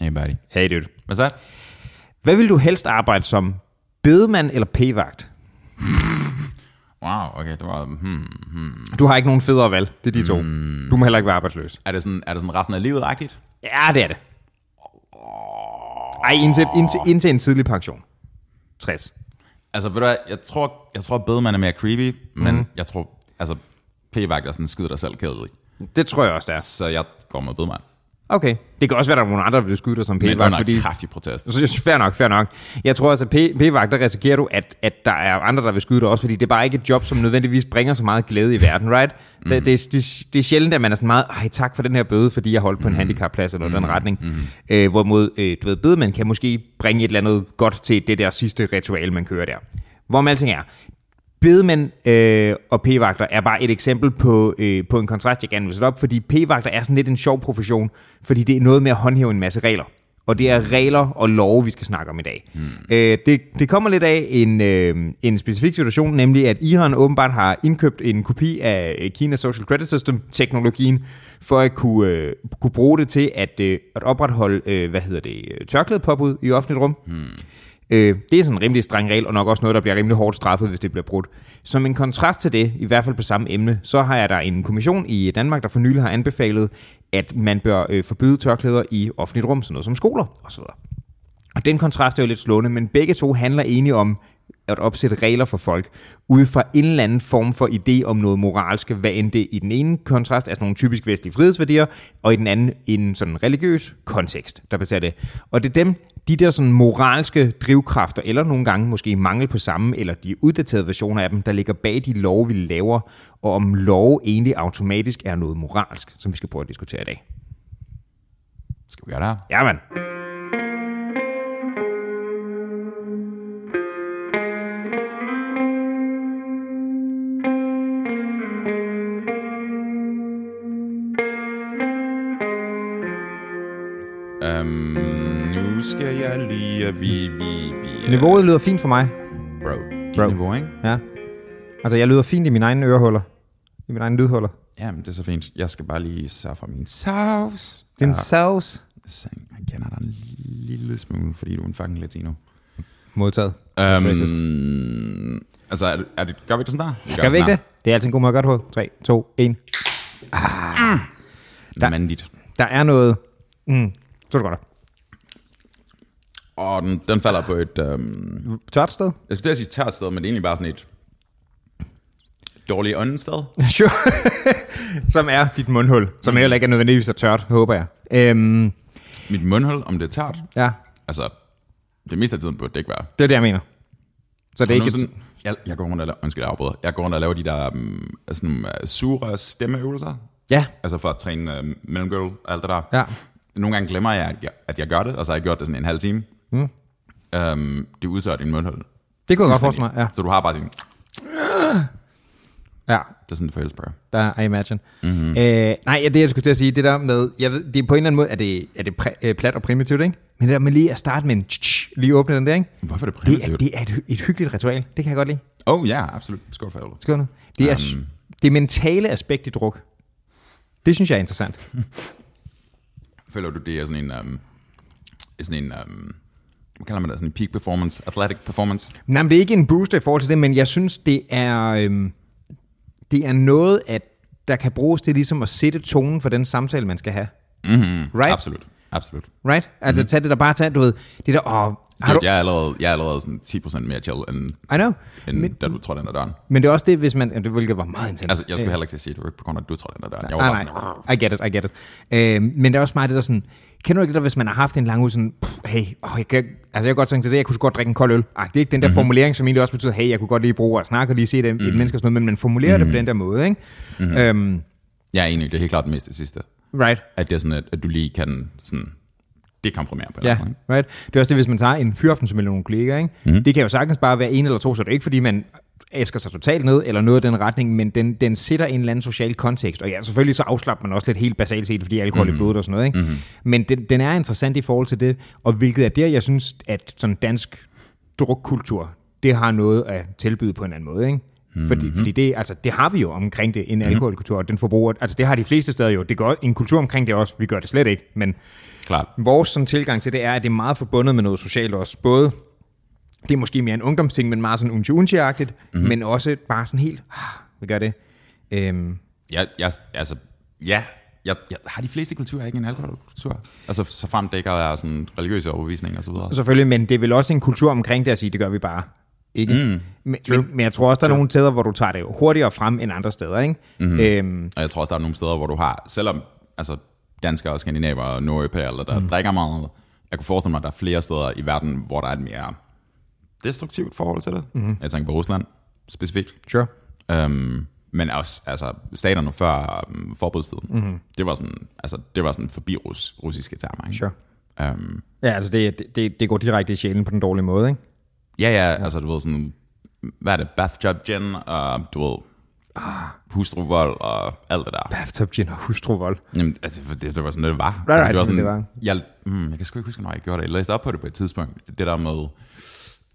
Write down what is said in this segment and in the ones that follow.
Hey buddy. Hey dude. Hvad så? Hvad vil du helst arbejde som? Bedemand eller p-vagt? Wow, okay, det var... Hmm, hmm. Du har ikke nogen federe valg. Det er de to. Du må heller ikke være arbejdsløs. Er, det sådan, er det sådan resten af livet-agtigt? Ja, det er det. Ej, indtil, indtil, indtil en tidlig pension. 60. Altså, ved du hvad, jeg tror, jeg tror bedemand er mere creepy, men mm. jeg tror, altså, p-vagt er sådan skyder dig selv kedelig. Det tror jeg også, det er. Så jeg går med bedemand. Okay. Det kan også være, at der er nogle andre, der vil skyde dig som Men p-vagt. under Fordi, kraftig protest. så, så, fair nok, fair nok. Jeg tror også, at p-vagt, der risikerer du, at, at der er andre, der vil skyde dig også, fordi det er bare ikke et job, som nødvendigvis bringer så meget glæde i verden, right? Mm. Det, det, det, det er sjældent, at man er sådan meget, ej tak for den her bøde, fordi jeg holdt på en handicapplads eller mm. den retning. Mm. Øh, hvorimod, øh, du ved, bedemand kan måske bringe et eller andet godt til det der sidste ritual, man kører der. Hvor man alting er, bedemænd øh, og p-vagter er bare et eksempel på, øh, på en kontrast, jeg gerne vil sætte op, fordi p-vagter er sådan lidt en sjov profession, fordi det er noget med at håndhæve en masse regler. Og det er regler og love, vi skal snakke om i dag. Mm. Øh, det, det kommer lidt af en, øh, en specifik situation, nemlig at Iran åbenbart har indkøbt en kopi af Kinas Social Credit System-teknologien, for at kunne, øh, kunne bruge det til at, øh, at opretholde, øh, hvad hedder det, øh, tørklædepåbud i offentligt rum. Mm. Øh, det er sådan en rimelig streng regel, og nok også noget, der bliver rimelig hårdt straffet, hvis det bliver brudt. Som en kontrast til det, i hvert fald på samme emne, så har jeg der en kommission i Danmark, der for nylig har anbefalet, at man bør øh, forbyde tørklæder i offentligt rum, sådan noget som skoler osv. Og den kontrast er jo lidt slående, men begge to handler egentlig om at opsætte regler for folk, ud fra en eller anden form for idé om noget moralsk, hvad end det i den ene kontrast er sådan nogle typisk vestlige frihedsværdier, og i den anden en sådan religiøs kontekst, der baserer det. Og det er dem, de der sådan moralske drivkræfter, eller nogle gange måske mangel på samme, eller de uddaterede versioner af dem, der ligger bag de love, vi laver, og om love egentlig automatisk er noget moralsk, som vi skal prøve at diskutere i dag. Skal vi gøre det her? Ja, mand. Skal jeg lige... Vi, vi, vi, Niveauet lyder fint for mig. Bro, dit Bro. niveau, ikke? Ja. Altså, jeg lyder fint i mine egne ørehuller. I mine egne lydhuller. Jamen, det er så fint. Jeg skal bare lige sørge for min sauce. Den Ja. sauce. Så Jeg kender dig en lille smule, fordi du er en fucking latino. Modtaget. Um, altså, er det, er det, gør vi det sådan der? Vi Gør vi ikke det? Det er altid en god måde at gøre det på. 3, 2, 1. Der. Der- Mandigt. Der er noget... Mm. Så er det godt. Og den, den falder på et... Um, Tørt sted? jeg skal til at sige tørt sted, men det er egentlig bare sådan et dårligt ånden sted. Sure. som er dit mundhul. Som mm. heller ikke er nødvendigvis er tørt, håber jeg. Øhm, Mit mundhul, om det er tørt, ja, altså, det meste af tiden burde det ikke være. det er det, jeg mener. Så det er ikke... sådan, jeg, jeg går rundt og laver, undskyld, jeg afbryder. Jeg går rundt og laver de der um, sådan, uh, sure stemmeøvelser. Ja, Altså for at træne uh, mellemgulv og alt det der. ja. Nogle gange glemmer jeg, at jeg, at jeg gør det, og så har jeg gjort det sådan en halv time. Mm. Um, det udsøger din mundhul. Det kunne jeg godt forestille mig, ja. Så du har bare din... Ja, Det er sådan, det føles bare. der I imagine. Mm-hmm. Øh, nej, det jeg skulle til at sige, det der med, jeg ved, det er på en eller anden måde, er det, er det præ, øh, plat og primitivt, ikke? Men det der med lige at starte med en tsch, lige åbne den der, ikke? Hvorfor er det Det er, primitivt? det er et, et hyggeligt ritual, det kan jeg godt lide. Oh ja, absolut. Skål for helvede. Skål nu. Det er Um. det mentale aspekt i druk. Det synes jeg er interessant. Føler du, det er sådan en... Um, sådan en um, hvad kalder man det? Sådan en peak performance? Athletic performance? Nej, men det er ikke en booster i forhold til det, men jeg synes, det er, øhm, det er noget, at der kan bruges til ligesom at sætte tonen for den samtale, man skal have. Mm-hmm. Right? Absolut. Absolut. Right? Altså mm. tag det der bare, tag, du ved, det der, åh, har Dude, du, jeg, er allerede, jeg er allerede sådan 10% mere chill, end, I know, end men, da du trådte ind ad døren. men det er også det, hvis man, det hvilket var meget intens. Altså, jeg skulle Øh, heller ikke sige, at det var ikke på grund af, at du trådte ind ad døren. Jeg var Nej, bare nej, sådan, I get it, I get it. Øh, men det er også meget det der sådan, kender du ikke det der, hvis man har haft en lang uge sådan, pff, hey, åh, jeg, kan, altså jeg kan godt tænke til at jeg kunne godt drikke en kold øl. Ej, det er ikke den der mm-hmm. formulering, som egentlig også betyder, hey, jeg kunne godt lige bruge at snakke og lige se det, mm-hmm. et menneske og sådan noget, men man formulerer mm-hmm. det på den der måde, ikke? Mm-hmm. Øhm, jeg er enig, det er helt klart det meste det sidste. right. At det er sådan, at, at du lige kan sådan dekomprimere på en Ja, right. Det er også det, hvis man tager en fyraften som nogle kollegaer, ikke? Mm. Det kan jo sagtens bare være en eller to, så det er ikke fordi, man æsker sig totalt ned, eller noget af den retning, men den, den sætter en eller anden social kontekst. Og ja, selvfølgelig så afslapper man også lidt helt basalt set, fordi alkohol mm. i blodet og sådan noget, ikke? Mm. Men den, den er interessant i forhold til det, og hvilket er der, jeg synes, at sådan dansk drukkultur, det har noget at tilbyde på en anden måde, ikke? Mm-hmm. Fordi, fordi det, altså, det har vi jo omkring det, en alkoholkultur, og den forbruger, altså det har de fleste steder jo. Det gør en kultur omkring det også, vi gør det slet ikke, men Klart. vores sådan, tilgang til det er, at det er meget forbundet med noget socialt også. Både, det er måske mere en ungdomsting, men meget sådan unchi unchi mm-hmm. men også bare sådan helt, ah, vi gør det. Øhm, Jeg, jeg, altså, ja, jeg, jeg, har de fleste kulturer ikke en alkoholkultur? Altså, så frem det ikke er sådan religiøse overbevisninger og så videre. Selvfølgelig, men det er vel også en kultur omkring det at sige, det gør vi bare. Ikke? Mm, men, men, men jeg tror også, der er nogle steder, hvor du tager det hurtigere frem end andre steder. Ikke? Mm-hmm. Øhm, Og jeg tror også, der er nogle steder, hvor du har, selvom altså, danskere og skandinaver og nordeuropæere, der mm. drikker meget, jeg kunne forestille mig, at der er flere steder i verden, hvor der er et mere destruktivt forhold til det. Mm-hmm. Jeg tænker på Rusland specifikt. sure. Øhm, men også altså, staterne før um, forbudstiden. Mm-hmm. Det var sådan, altså, det var sådan forbi rus, russiske termer. Ikke? Sure. Øhm, Ja, altså det, det, det går direkte i sjælen på den dårlige måde, ikke? ja, ja, altså du ved sådan, hvad er det, bathjob gin, og du ved, hustruvold og alt det der. Bathtub gin og hustruvold. Jamen, altså, det, det var sådan, det var. Right, altså, det var sådan, det var. Jeg, mm, jeg kan sgu ikke huske, når jeg gjorde det. Jeg læste op på det på et tidspunkt. Det der med,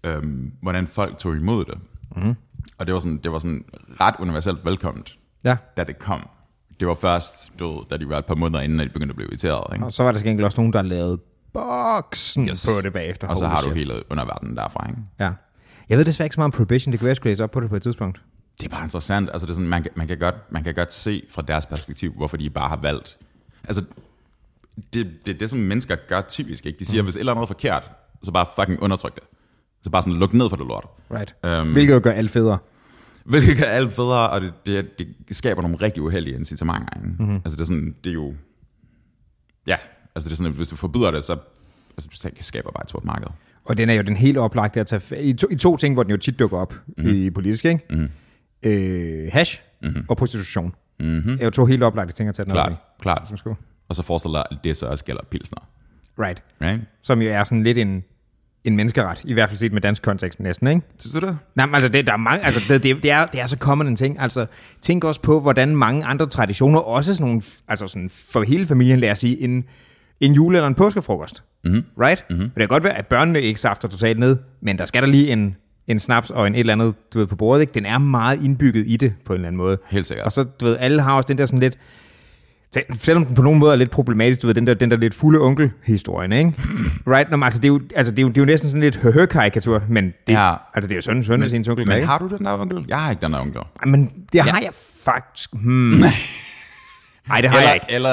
øhm, hvordan folk tog imod det. Mm. Og det var, sådan, det var sådan ret universelt velkomment, Ja, da det kom. Det var først, du da de var et par måneder inden, at de begyndte at blive irriteret. Ikke? og så var der til gengæld også nogen, der lavede boksen yes. på det bagefter. Og så har du hele underverdenen derfra. Ikke? Ja. Jeg ved desværre ikke så meget om Prohibition, det kan være, jeg skulle op på det på et tidspunkt. Det er bare interessant. Altså, det er sådan, man, kan- man, kan godt, man kan godt se fra deres perspektiv, hvorfor de bare har valgt. Altså, det, det er det, som mennesker gør typisk. Ikke? De siger, mm. hvis et eller andet er forkert, så bare fucking undertryk det. Så bare sådan, luk ned for det lort. Right. Øhm, Hvilket jo gør alt federe. Hvilket gør alt federe, og det, det, det skaber nogle rigtig uheldige incitamenter. Mhm. Mm-hmm. Altså, det er sådan, det er jo... Ja, altså det er sådan, at hvis du forbyder det, så altså, det skaber bare et stort marked. Og den er jo den helt oplagte at tage i to, i to ting, hvor den jo tit dukker op Mhm. mm-hmm. i politisk, ikke? Mm-hmm. Øh, hash mm-hmm. og prostitution. Mm-hmm. er jo to helt oplagte ting at tage den op Klart, i. klart. Skulle. Og så forestiller dig, at det så også gælder pilsner. Right. Right? Som jo er sådan lidt en, en menneskeret, i hvert fald set med dansk kontekst næsten, ikke? Synes du det? Nej, men altså, det, der er mange, altså, det, det, det, er, det er så common en ting. Altså, tænk også på, hvordan mange andre traditioner, også sådan nogle, altså sådan for hele familien, lad os sige, en, en jule- eller en påskefrokost. Mm-hmm. Right? Mm-hmm. Det kan godt være, at børnene ikke safter totalt ned, men der skal der lige en, en snaps og en et eller andet, du ved, på bordet, ikke? Den er meget indbygget i det, på en eller anden måde. Helt sikkert. Og så, du ved, alle har også den der sådan lidt, selv- selvom den på nogen måde er lidt problematisk, du ved, den der, den der lidt fulde onkel-historien, ikke? Right? Nå, men altså, det er jo, altså, det er jo, det er jo næsten sådan lidt høhø-karikatur, men det, Ja. altså, det er jo sådan, sådan sin onkel, Men ikke? har du den der onkel? Jeg har ikke den der onkel. Ej, Men det har jeg faktisk... Hmm. Nej, det har eller, jeg ikke. Eller,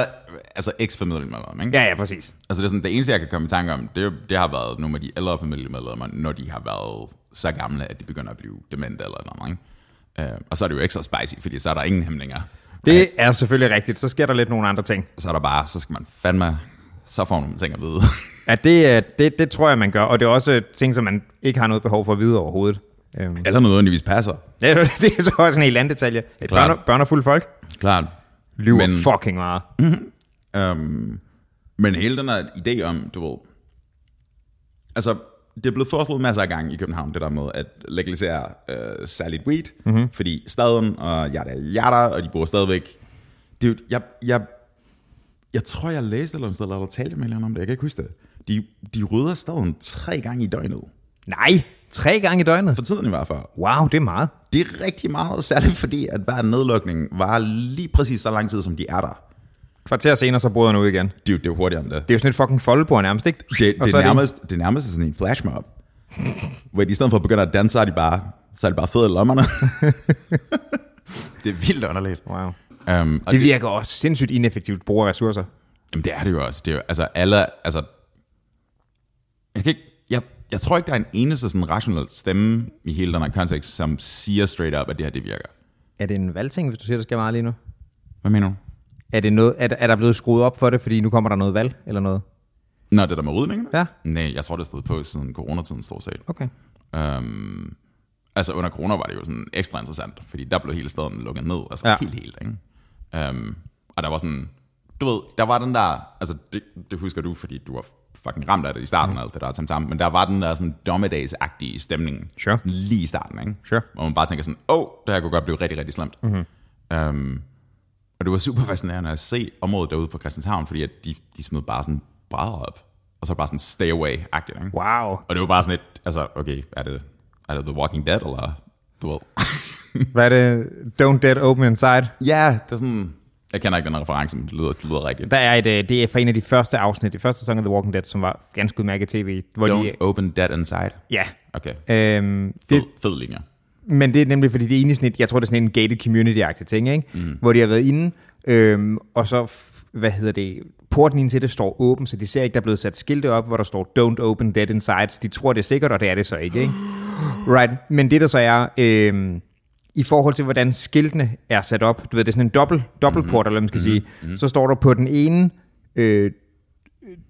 altså eks-familiemedlemmer, ikke? Ja, ja, præcis. Altså det, er sådan, det eneste, jeg kan komme i tanke om, det, det har været nogle af de ældre familiemedlemmer, når de har været så gamle, at de begynder at blive demente eller noget, ikke? Uh, og så er det jo ekstra spicy, fordi så er der ingen hæmninger. Det er selvfølgelig rigtigt. Så sker der lidt nogle andre ting. Så er der bare, så skal man fandme, så får nogle ting at vide. Ja, det, er- det, det tror jeg, man gør. Og det er også ting, som man ikke har noget behov for at vide overhovedet. Øhm. eller noget nødvendigvis passer. Ja, det er så også en helt anden detalje. Et børn, børn og fulde folk Klart. lyver Men- fucking meget. Um, men hele den her idé om, du ved, altså, det er blevet foreslået masser af gange i København, det der med at legalisere uh, særligt weed, mm-hmm. fordi staden og yada yada, og de bor stadigvæk. Det jeg, jeg, jeg tror, jeg læste eller sted, eller talte med eller om det, jeg kan ikke huske det. De, de rydder staden tre gange i døgnet. Nej, tre gange i døgnet. For tiden i hvert fald. Wow, det er meget. Det er rigtig meget, særligt fordi, at hver nedlukning var lige præcis så lang tid, som de er der. Kvarter senere, så bryder den ud igen. Det er jo, det er hurtigere end det. Det er jo sådan et fucking foldebord nærmest, ikke? Det, det, er er nærmest, det er nærmest sådan en flashmob. hvor de i stedet for at begynde at danse, så er de bare, så er de bare fede i lommerne. det er vildt underligt. Wow. Um, og Det virker også sindssygt ineffektivt brug af ressourcer. Jamen, det er det jo også. Det er jo, altså, alle, altså, jeg kan ikke, jeg, jeg tror ikke, der er en eneste sådan rationel stemme i hele den her kontekst, som siger straight up, at det her, det virker. Er det en valgting, hvis du siger, der skal meget lige nu? Hvad mener du? Er, det noget, er, der- er der blevet skruet op for det, fordi nu kommer der noget valg eller noget? Nå, det der med rydningen? Ja. Nej, jeg tror, det stod på siden coronatiden stort set. Okay. Um, altså under corona var det jo sådan ekstra interessant, fordi der blev hele staden lukket ned, altså Ja. helt helt, ikke? Um, og der var sådan, du ved, der var den der, altså det, det husker du, fordi du var fucking ramt af det i starten mm. af alt det der tam tam, men der var den der sådan dommedagsagtige stemning, Sure. sådan lige i starten, ikke? Sure. Hvor man bare tænker sådan, åh, oh, det her kunne godt blive rigtig, rigtig slemt. Mm-hmm. Um, og det var super fascinerende at se området derude på Christianshavn, fordi at de, de smed bare sådan brædder op, og så bare sådan stay away-agtigt, ikke? Wow. Og det var bare sådan et, altså, okay, er det, er det The Walking Dead, eller du ved. Hvad er det? Don't Dead Open Inside? ja, det er sådan... Jeg kender ikke den reference, men det lyder, det lyder rigtigt. Der er et, øh, det er fra en af de første afsnit, det første sæson af The Walking Dead, som var ganske udmærket tv. Hvor Don't de, open dead inside. ja, Okay. øhm, Fed, det, fed linje. Men det er nemlig, fordi det er i sådan et, jeg tror det er sådan en gated community-agtig ting, ikke? Mm. hvor de har været inde, øhm, og så, hvad hedder det, porten ind til det står åben, så de ser ikke, der er blevet sat skilte op, hvor der står, don't open dead inside, så de tror, det er sikkert, og det er det så ikke, ikke? Right, men det der så er, øhm, i forhold til, hvordan skiltene er sat op, du ved, det er sådan en dobbelt, dobbeltport, eller hvad man skal sige, så står der på den ene, øh,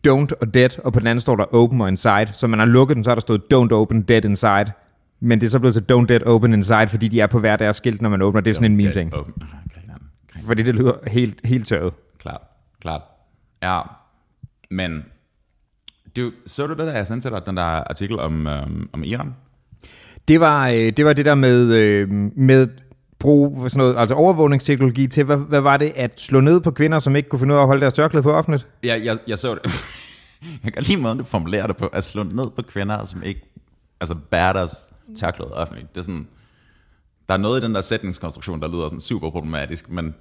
don't og dead, og på den anden står der open og inside. Så man har lukket den, så har der stået don't open dead inside. Men det er så blevet til don't dead open inside, fordi de er på hver deres skilt, når man åbner. Det er sådan en meme ting. Open. Grineren. Fordi det lyder helt, helt tørret. Klart, klart. Ja, men... Du, så du det der, jeg sendte til dig, den der artikel om, øhm, om Iran? Det var, øh, det var det der med, øh, med brug sådan noget, altså overvågningsteknologi til, hvad, hvad var det, at slå ned på kvinder, som ikke kunne finde ud af at holde deres tørklæde på offentligt? Ja, jeg, jeg så det. jeg kan lige måden, du formulerer det på, at slå ned på kvinder, som ikke altså bærer deres tørklæde offentligt. Det er sådan, der er noget i den der sætningskonstruktion, der lyder sådan super problematisk, men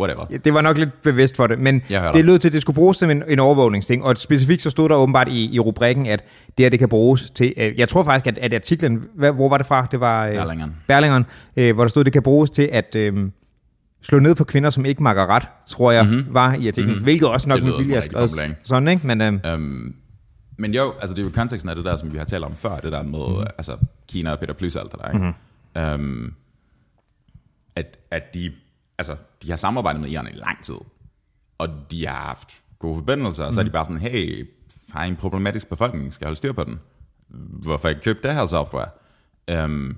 whatever. Ja, Det var nok lidt bevidst for det, men det lød til, at det skulle bruges til en, en overvågningsting, og specifikt så stod der åbenbart i, i rubrikken, at det her det kan bruges til, øh, jeg tror faktisk, at, at artiklen, hvad, hvor var det fra? Det var øh, Berlingeren. Berlingeren, øh, hvor der stod, at det kan bruges til at øh, slå ned på kvinder, som ikke makker ret, tror jeg, mm-hmm. var i artiklen, mm-hmm. hvilket også nok. Det lyder med er som skrevet formulering. sådan, ikke? Men øh, Øhm, men jo, altså det er jo konteksten af det der, som vi har talt om før, det der med mm. altså, Kina og Peter Plys og alt det der, ikke? Mm-hmm. Øhm, at, at de, altså, de har samarbejdet med Iran i lang tid, og de har haft gode forbindelser, og så er de bare sådan, hey, har I en problematisk befolkning, skal jeg holde styr på den? Hvorfor ikke købe det her software? Øhm,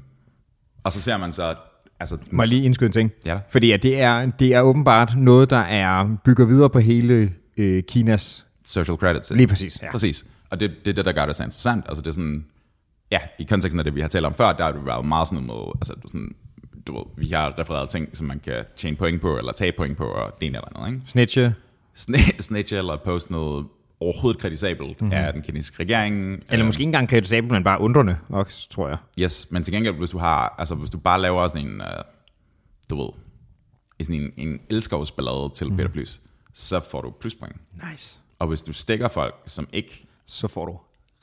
og så ser man så, altså, den, må jeg lige indskyde en ting. Ja. Fordi at det, er, det er åbenbart noget, der er bygger videre på hele øh, Kinas... social credit system. Lige præcis, ja. Præcis. Og det, det er det, der gør det så interessant. Altså det er sådan, ja, i konteksten af det, vi har talt om før, der har det været meget sådan noget med, altså du, sådan, du ved, vi har refereret ting, som man kan tjene point på, eller tage point på, og det ene eller andet, ikke? Snitche, Sn- Snitch eller post noget overhovedet kritisabelt mm-hmm. af den kinesiske regering. eller Øhm, måske ikke engang kritisabelt, men bare undrende også, tror jeg. Yes, men til gengæld, hvis du har, altså hvis du bare laver sådan en, uh, du ved, sådan en, en elskovsballade til mm. Peter Plys, så får du pluspoint. Nice. Og hvis du stikker folk, som ikke, Så får du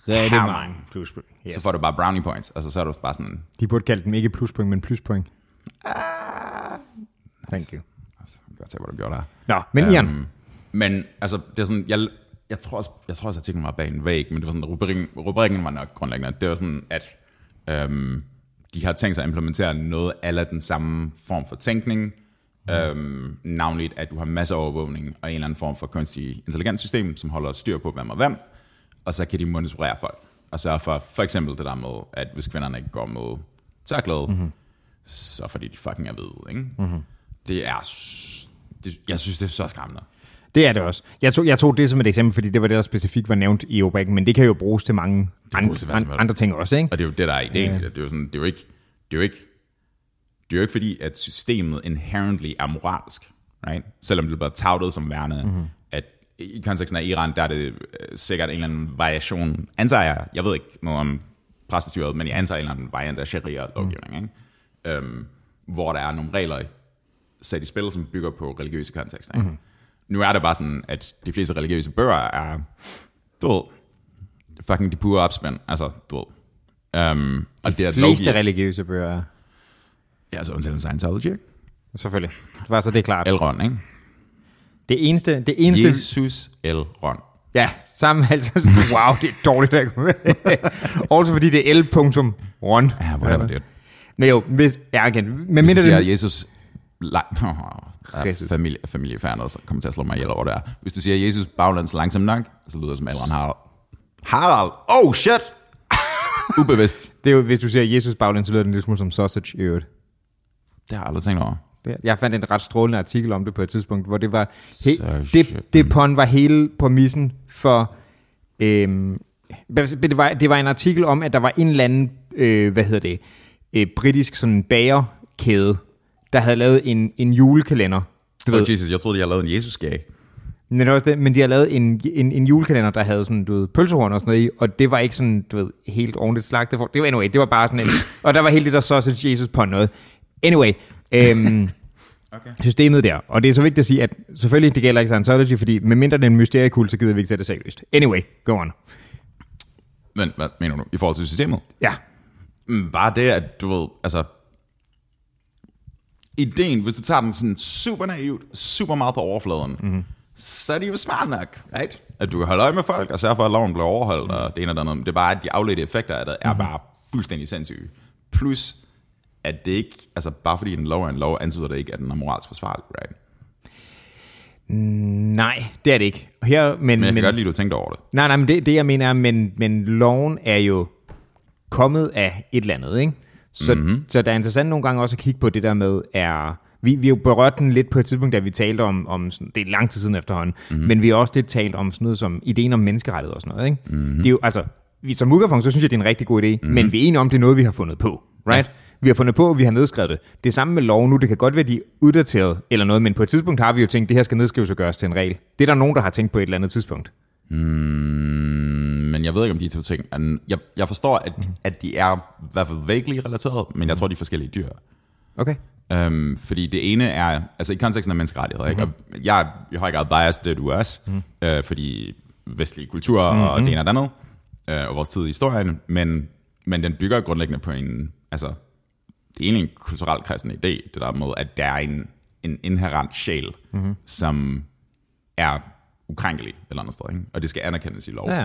rigtig Hammer. mange pluspoint. yes. så får du bare brownie points. Altså så er du bare sådan, De burde kalde dem ikke pluspoint, men pluspoint. Thank you. altså, jeg kan godt se, hvad du gjorde der. Nå, men Ian, Øhm, men altså, det er sådan, jeg, jeg tror også, jeg tror også, at artiklen var bag en væg, men det var sådan, rubrikken, rubrikken var nok grundlæggende. Det var sådan, at øhm, de har tænkt sig at implementere noget af den samme form for tænkning, mm. øhm, navnligt, at du har masser af overvågning og en eller anden form for kunstig intelligenssystem, som holder styr på, hvem og hvem, og så kan de monitorere folk. Og sørge for, for eksempel det der med, at hvis kvinderne ikke går med tørklæde, mm-hmm. så fordi de fucking er hvide, ikke? Mm-hmm. Det er, det, jeg synes, det er så skræmmende. det er det også. Jeg tog, jeg tog det som et eksempel, fordi det var det, der specifikt var nævnt i rubrikken, men det kan jo bruges til mange bruges til andre, andre ting også, ikke? Og det er jo det, der er ideen. Ja. Det er jo sådan, det er jo ikke, det er jo ikke, det er jo ikke fordi, at systemet inherently er moralsk, right? Selvom det bliver toutet som værende, mm-hmm. I konteksten af Iran, der er det øh, sikkert en eller anden variation, antager jeg, jeg ved ikke noget om præstestyret, men jeg antager en eller anden variant af sharia-lovgivning, mm. ikke? Øhm, hvor der er nogle regler sat i spil, som bygger på religiøse kontekster. Ikke? Mm-hmm. Nu er det bare sådan, at de fleste religiøse bøger er, du ved, fucking de pure opspænd, altså, du ved. Um, og det er De fleste lovgiver, religiøse bøger er. ja, altså undtagen Scientology, ikke? Selvfølgelig. Det var så det er klart. Elrond, ikke? Det eneste, det eneste, Jesus Elrond. ja, sammen altså, wow, det er dårligt. Også fordi det er L.1. Ja, whatever, det Men jo, hvis, ja, igen, men Hvis du siger, det, Jesus... Der familie, familiefærdet, så kommer til at slå mig ihjel over det her. Hvis du siger, Jesus baglands langsomt nok, så lyder det som Elrond Harald. Harald! Oh, shit! Ubevidst. det er jo, hvis du siger Jesus baglæns, så lyder det en lille smule som sausage i øvrigt. Det har jeg aldrig tænkt over. Det- Jeg fandt en ret strålende artikel om det på et tidspunkt, hvor det var he, det, det pon var hele præmissen for øhm, det, var, det var en artikel om, at der var en eller anden, øh, hvad hedder det, øh, britisk sådan bagerkæde, der havde lavet en, en julekalender. Du Oh, ved, Jesus, jeg troede, de havde lavet en Jesus-gag. Men, også det, men de har lavet en, en, en julekalender, der havde sådan, du ved, pølsehorn og sådan noget i, og det var ikke sådan, du ved, helt ordentligt slagtet. Det var anyway, det var bare sådan en, og der var helt det der sausage Jesus på noget. Anyway, øhm, okay. systemet der, og det er så vigtigt at sige, at selvfølgelig det gælder ikke Scientology, fordi medmindre det er en mysteriekult, så gider vi ikke tage det seriøst. Anyway, go on. Men hvad mener du? I forhold til systemet? Ja. Mm, Bare det, at du ved, altså... Ideen, hvis du tager den sådan super naivt, super meget på overfladen, mm-hmm. så er det jo smart nok, right? At du kan holde øje med folk, og sørge for, at loven bliver overholdt, og det ene og det andet. Det er bare, at de afledte effekter af det, er mm-hmm. bare fuldstændig sindssyge. Plus, at det ikke, altså bare fordi en lov er en lov, antyder det ikke, at den er moralsk forsvarlig, right? Nej, det er det ikke. Her, men, Men jeg kan men, godt lide, at du tænkte over det. Nej, nej, men det, det jeg mener er, men, men loven er jo kommet af et eller andet, ikke? Så, mm-hmm. så det er interessant nogle gange også at kigge på det der med, er... Vi, vi har jo berørt den lidt på et tidspunkt, da vi talte om, om sådan, det er lang tid siden efterhånden, mm-hmm. men vi har også lidt talt om sådan noget som ideen om menneskerettigheder og sådan noget, ikke? Mm-hmm. Det er jo, altså, vi, som udgangspunkt, så synes jeg, det er en rigtig god idé, mm-hmm. men vi er enige om, det er noget, vi har fundet på, right? Ja. Vi har fundet på, at vi har nedskrevet det. Det samme med lov nu. Det kan godt være, de er uddateret eller noget, men på et tidspunkt har vi jo tænkt, det her skal nedskrives og gøres til en regel. Det er der nogen, der har tænkt på et eller andet tidspunkt. Mm, men jeg ved ikke, om de to ting... Jeg, jeg forstår, at, at de er i hvert fald vaguely relateret, men jeg tror, de er forskellige dyr. Okay. Um, fordi det ene er, altså i konteksten af menneskerettigheder, ikke? Og jeg er i høj grad biased, det er du også, mm. uh, fordi vestlig kultur mm-hmm. og det ene og det andet, uh, og vores tid i historien, men, men den bygger grundlæggende på en, altså, det er egentlig en kulturelt kristen idé, det der med, at der er en, en inherent sjæl, mm-hmm. som er ukrænkelig et eller andet sted, ikke? og det skal anerkendes i lov. Ja.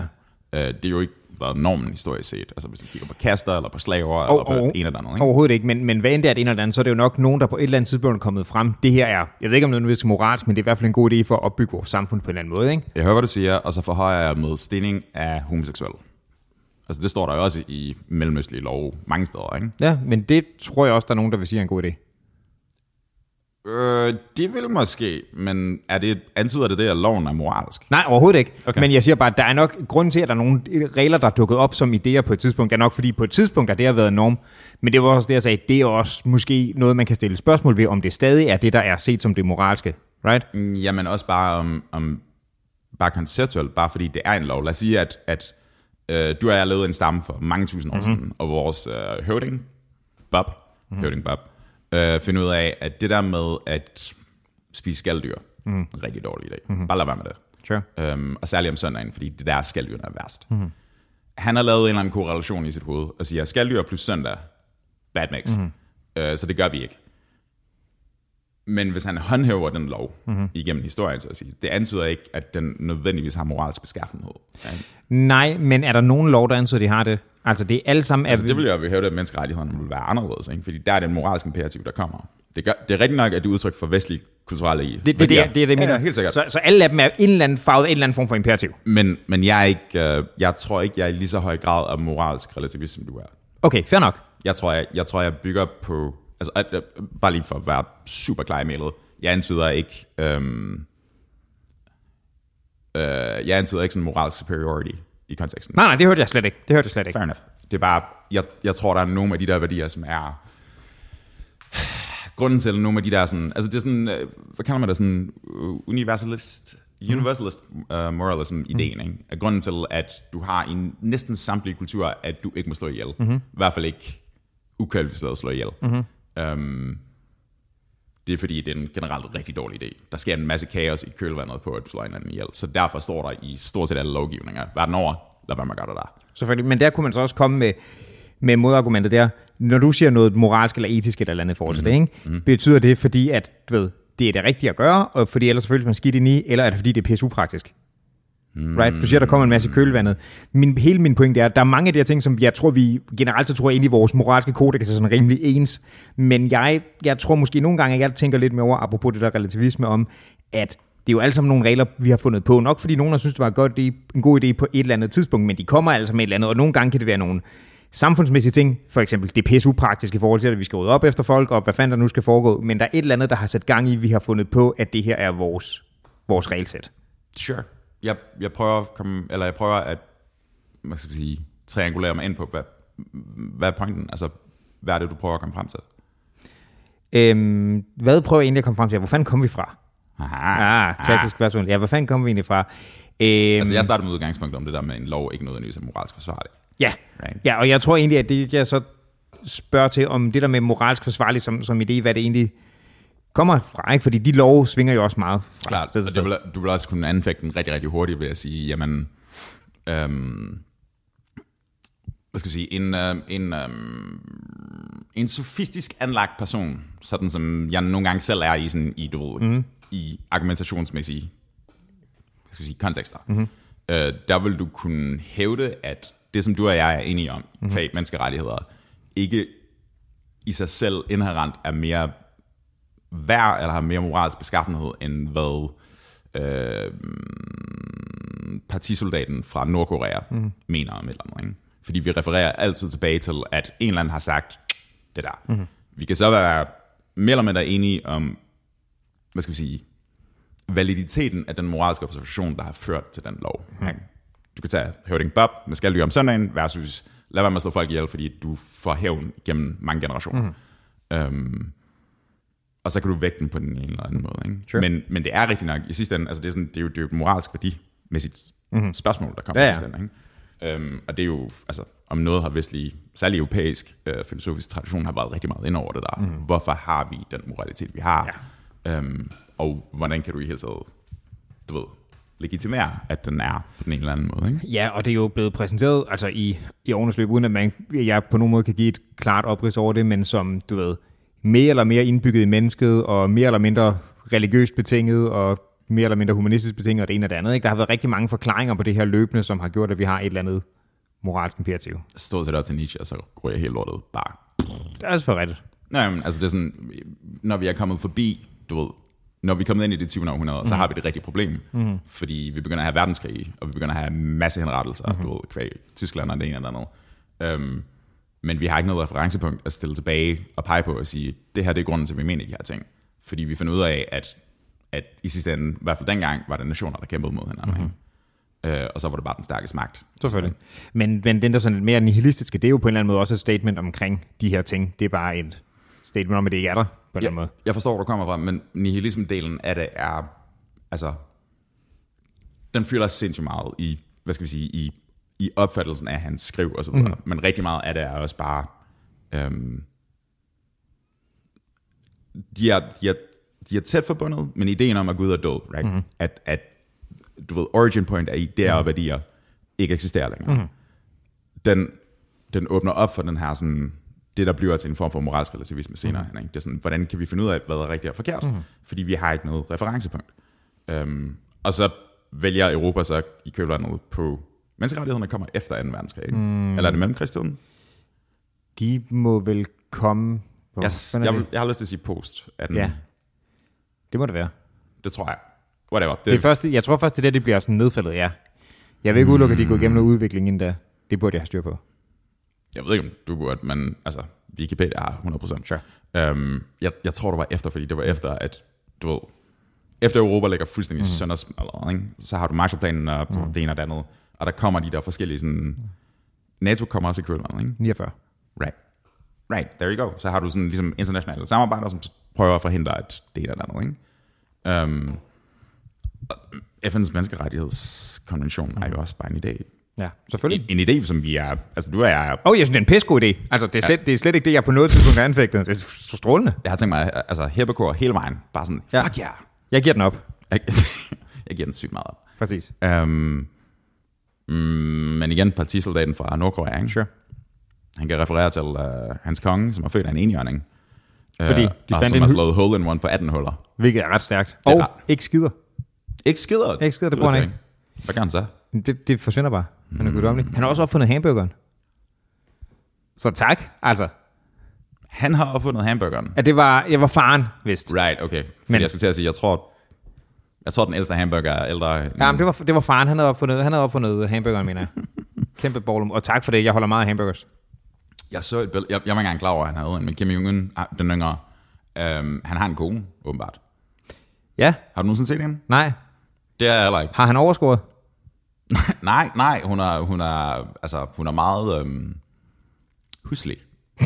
Uh, det er jo ikke været normen historisk set, altså hvis du kigger på kaster, eller på slaver, Og- eller på og- en eller andet. Ikke? Overhovedet ikke, men, men hvad end det er det ene eller andet, så er det jo nok nogen, der på et eller andet tidspunkt er kommet frem. Det her er, jeg ved ikke om det er nødvendigvis moralsk, men det er i hvert fald en god idé for at opbygge vores samfund på en eller anden måde. Ikke? Jeg hører, hvad du siger, og så forhøjer jeg med stilling af homoseksuelle. Altså det står der jo også i mellemøstlige lov mange steder, ikke? Ja, men det tror jeg også, der er nogen, der vil sige er en god idé. Øh, det vil måske, men er det, antyder det det, at loven er moralsk? Nej, overhovedet ikke. Okay. Men jeg siger bare, at der er nok grund til, at der er nogle regler, der er dukket op som idéer på et tidspunkt. Det er nok fordi, på et tidspunkt har det har været norm. Men det var også det, jeg sagde, det er også måske noget, man kan stille spørgsmål ved, om det stadig er det, der er set som det moralske. Right? Mm, Jamen også bare om, om bare konceptuelt, bare fordi det er en lov. Lad os sige, at, at øh, du og jeg lavede en stamme for mange tusind år mm-hmm. siden, og vores øh, høvding, Bob, mm-hmm. høvding Bob, øh, finder ud af, at det der med at spise skalddyr, mm. rigtig dårlig idé. Mm-hmm. Bare lad være med det. Sure. Øhm, og særligt om søndagen, fordi det der er skaldyrene er værst. Mm-hmm. Han har lavet en eller anden korrelation i sit hoved, og siger, skalddyr plus søndag, bad mix. Mm-hmm. Øh, så det gør vi ikke. Men hvis han håndhæver den lov mm-hmm. igennem historien, så at sige, det antyder ikke, at den nødvendigvis har moralsk beskaffenhed. Ja. Nej, men er der nogen lov, der anser, de har det? Altså, det er alle sammen... Altså, er, det vil jeg jo hæve, at menneskerettighederne vil være anderledes, ikke? fordi der er den moralske imperativ, der kommer. Det, gør, det er rigtigt nok, at det er udtryk for vestlig kulturelle det, det, det, det, det, er det, jeg mener. Ja, helt sikkert. Så, så alle af dem er en eller anden farvet, en eller anden form for imperativ. Men, men jeg, er ikke, øh, jeg tror ikke, jeg er i lige så høj grad af moralsk relativist, som du er. Okay, fair nok. Jeg tror, jeg, jeg, tror, jeg bygger på... Altså, at, at, bare lige for at være super klar i mailet. Jeg antyder ikke... Øhm, øh, jeg antyder ikke sådan moralsk superiority i konteksten. Nej, nej, det hørte jeg slet ikke. Det hørte jeg slet ikke. Fair enough. Det er bare... Jeg, jeg tror, der er nogle af de der værdier, som er... Grunden til nogle af de der sådan... Altså, det er sådan... øh, Hvad kalder man det? Sådan øh, universalist... Universalist uh, moralism-ideen, mm. ikke? Er grunden til, at du har i næsten samtlige kulturer, at du ikke må slå ihjel. Mm-hmm. I hvert fald ikke ukvalificeret at slå ihjel. Mm-hmm. Um, det er fordi, det er en generelt rigtig dårlig idé. Der sker en masse kaos i kølvandet på, at du slår hinanden ihjel. Så derfor står der i stort set alle lovgivninger, verden over, lad være med at gøre det der. Selvfølgelig, men der kunne man så også komme med, med modargumentet der. Når du siger noget moralsk eller etisk eller andet i forhold til mm-hmm. det, ikke? Mm-hmm. betyder det, fordi at, du ved, det er det rigtige at gøre, og fordi ellers føles man skidt ind i, eller er det fordi, det er pisse upraktisk? Mm. Right? Du siger, der kommer en masse i kølvandet. Min, hele min pointe er, at der er mange af de her ting, som jeg tror, vi generelt så tror jeg, egentlig vores moralske kodex er sådan rimelig ens. Men jeg, jeg tror måske nogle gange, at jeg tænker lidt mere over, apropos det der relativisme om, at det er jo alle sammen nogle regler, vi har fundet på. Nok fordi nogen har synes, det var godt, godt er en god idé på et eller andet tidspunkt, men de kommer altså med et eller andet, og nogle gange kan det være nogle samfundsmæssige ting, for eksempel det er pisse upraktiske i forhold til, at vi skal rydde op efter folk, og hvad fanden der nu skal foregå, men der er et eller andet, der har sat gang i, vi har fundet på, at det her er vores, vores regelsæt. Sure. Jeg, jeg prøver at komme, eller jeg prøver at, hvad skal vi sige, triangulere mig ind på, hvad, hvad er pointen? Altså, hvad er det, du prøver at komme frem til? Øhm, hvad prøver jeg egentlig at komme frem til? Hvor fanden kom vi fra? Aha. Ah, klassisk spørgsmål. Ja, hvor fanden kommer vi egentlig fra? Øhm, Altså, jeg startede med udgangspunkt om det der med en lov ikke nødvendigvis er moralsk forsvarligt. Ja. Right. ja, og jeg tror egentlig, at det jeg så spørger til, om det der med moralsk forsvarligt som, som idé, hvad det egentlig kommer fra, ikke? Fordi de love svinger jo også meget fra Klart, sted og det vil, du vil også kunne anfægte den rigtig, rigtig hurtigt ved at sige, jamen, øhm, hvad skal vi sige, en, øh, en, øhm, en sofistisk anlagt person, sådan som jeg nogle gange selv er i, sådan, i, du ved, mm. i argumentationsmæssige hvad skal vi sige, kontekster, mm-hmm. øh, der vil du kunne hævde, at det, som du og jeg er enige om, mm-hmm. fag menneskerettigheder, ikke i sig selv inherent er mere værd, eller har mere moralsk beskaffenhed, end hvad øh, partisoldaten fra Nordkorea mm. mener om et eller andet. Ikke? Fordi vi refererer altid tilbage til, at en eller anden har sagt det der. Mm. Vi kan så være mere eller mindre enige om, hvad skal vi sige, validiteten af den moralske observation, der har ført til den lov. Mm. Du kan tage Høvding Bob med skalddyr om søndagen versus lad være med at slå folk ihjel, fordi du får hævn gennem mange generationer. Mm. Øhm, og så kan du vægte den på den ene eller anden måde. Ikke? Sure. Men, men det er rigtigt nok, i sidste ende, altså det er, sådan, det er, jo, det er jo et moralsk værdimæssigt mm-hmm. spørgsmål, der kommer Ja, ja, i sidste ende. Ikke? Øhm, og det er jo, altså, om noget har vestlig, særlig europæisk øh, filosofisk tradition, har været rigtig meget ind over det der. Mm. Hvorfor har vi den moralitet, vi har? Ja. Øhm, og hvordan kan du i hele taget, du ved, legitimere, at den er på den ene eller anden måde, ikke? Ja, og det er jo blevet præsenteret altså i, i årenes løb, uden at man, jeg på nogen måde kan give et klart oprids over det, men som, du ved, mere eller mere indbygget i mennesket, og mere eller mindre religiøst betinget, og mere eller mindre humanistisk betinget, og det ene og det andet. Ikke? Der har været rigtig mange forklaringer på det her løbende, som har gjort, at vi har et eller andet moralsk imperativ. Stod til op til Nietzsche, og så går jeg helt lortet bare. Det er altså for rigtigt. Nej, men altså det er sådan, når vi er kommet forbi, du ved, når vi er kommet ind i det 20. århundrede, mm. så har vi det rigtige problem. Mm. Fordi vi begynder at have verdenskrig, og vi begynder at have masse henrettelser, mm. du ved, kvæg Tyskland og det ene eller andet. Øhm, men vi har ikke noget referencepunkt at stille tilbage og pege på og sige, det her det er grunden til, at vi mener de her ting. Fordi vi finder ud af, at, at i sidste ende, i hvert fald dengang, var det nationer, der kæmpede mod hinanden. Mm-hmm. Øh, og så var det bare den stærkeste magt. Selvfølgelig. Men, men den der sådan lidt mere nihilistiske, det er jo på en eller anden måde også et statement omkring de her ting. Det er bare et statement om, at det ikke er der, på en eller anden måde. Jeg forstår, hvor du kommer fra, men nihilism-delen af det er, altså, den fylder sindssygt meget i, hvad skal vi sige, i, i opfattelsen af hans skriv og så videre. Mm. Men rigtig meget af det er også bare, øhm, de, er, de, er, de er tæt forbundet, men ideen om at Gud er død, right? Mm. At, at, du ved, origin point er idéer og værdier ikke eksisterer længere. Mm. Den, den åbner op for den her sådan, det der bliver til en form for moralsk relativisme senere. Mm. Ikke? Det er sådan, hvordan kan vi finde ud af, hvad der er rigtigt og forkert? Mm. Fordi vi har ikke noget referencepunkt. Um, og så vælger Europa så i kølvandet på menneskerettighederne kommer efter 2. verdenskrig. Mm. Eller er det mellemkrigstiden? De må vel komme... Hvor Jeg, er jeg, det? jeg har lyst til at sige post 18. Ja, det må det være. Det tror jeg. Whatever. Det er først, jeg tror først, det er der, det bliver sådan nedfaldet, ja. Jeg vil ikke udelukke, at de går igennem noget udvikling inden da. Det burde jeg have styr på. Jeg ved ikke, om du burde, men altså, Wikipedia har 100%. Sure. Um, jeg, jeg tror, det var efter, fordi det var efter, at du ved, efter Europa ligger fuldstændig mm. søndersmadret, så har du Marshallplanen og mm. det ene og det andet, og der kommer de der forskellige sådan, NATO kommer også i kølvandet, ikke? 49. Right. Right, there you go. Så har du sådan ligesom internationale samarbejder, som prøver at forhindre, at det og det andet, ikke? Um, og FN's menneskerettighedskonvention mm. er jo også bare en idé. Ja, selvfølgelig. En, en idé, som vi er, altså du og jeg er Åh, oh, jeg synes, det er en pissegod idé. Altså, det er, slet, ja. det er slet ikke det, jeg på noget tidspunkt har anfægtet. Det er så strålende. Jeg har tænkt mig, altså herbekor hele vejen. Bare sådan, Ja. fuck yeah. Jeg giver den op. Jeg, jeg giver den sygt meget op. Præcis. Um, mm, men igen, partisoldaten fra Nordkorea, ikke? Sure. han kan referere til uh, hans konge, som er født af en enhjørning. Fordi Øh, de og fandt som en har slået hole in one på 18 huller. Hvilket er ret stærkt. er Og ret. ikke skider. Ikke skider. Ikke skider, det ved bruger han jeg Hvad kan han så? Det, det forsvinder bare. Han er guddommelig. Han har også opfundet hamburgeren. Så tak, altså. Han har opfundet hamburgeren. At det var, jeg var faren, vist. Right, okay. Fordi Men- jeg skulle til at sige, jeg tror, jeg tror, den ældste hamburger er ældre. Ja, men det var, det var faren, han havde opfundet, han havde opfundet hamburgeren, mener jeg. Kæmpe ballum. Og tak for det, jeg holder meget af hamburgers. Jeg så et billede, jeg, jeg var ikke engang klar over, at han havde en, men Kim Jong-un, ah, den yngre, øhm, han har en kone, åbenbart. Ja, Har du nogensinde set hende? nej. Det er jeg heller ikke. Har han overskåret? nej, nej, hun er, hun er, altså, hun er meget øhm, huslig.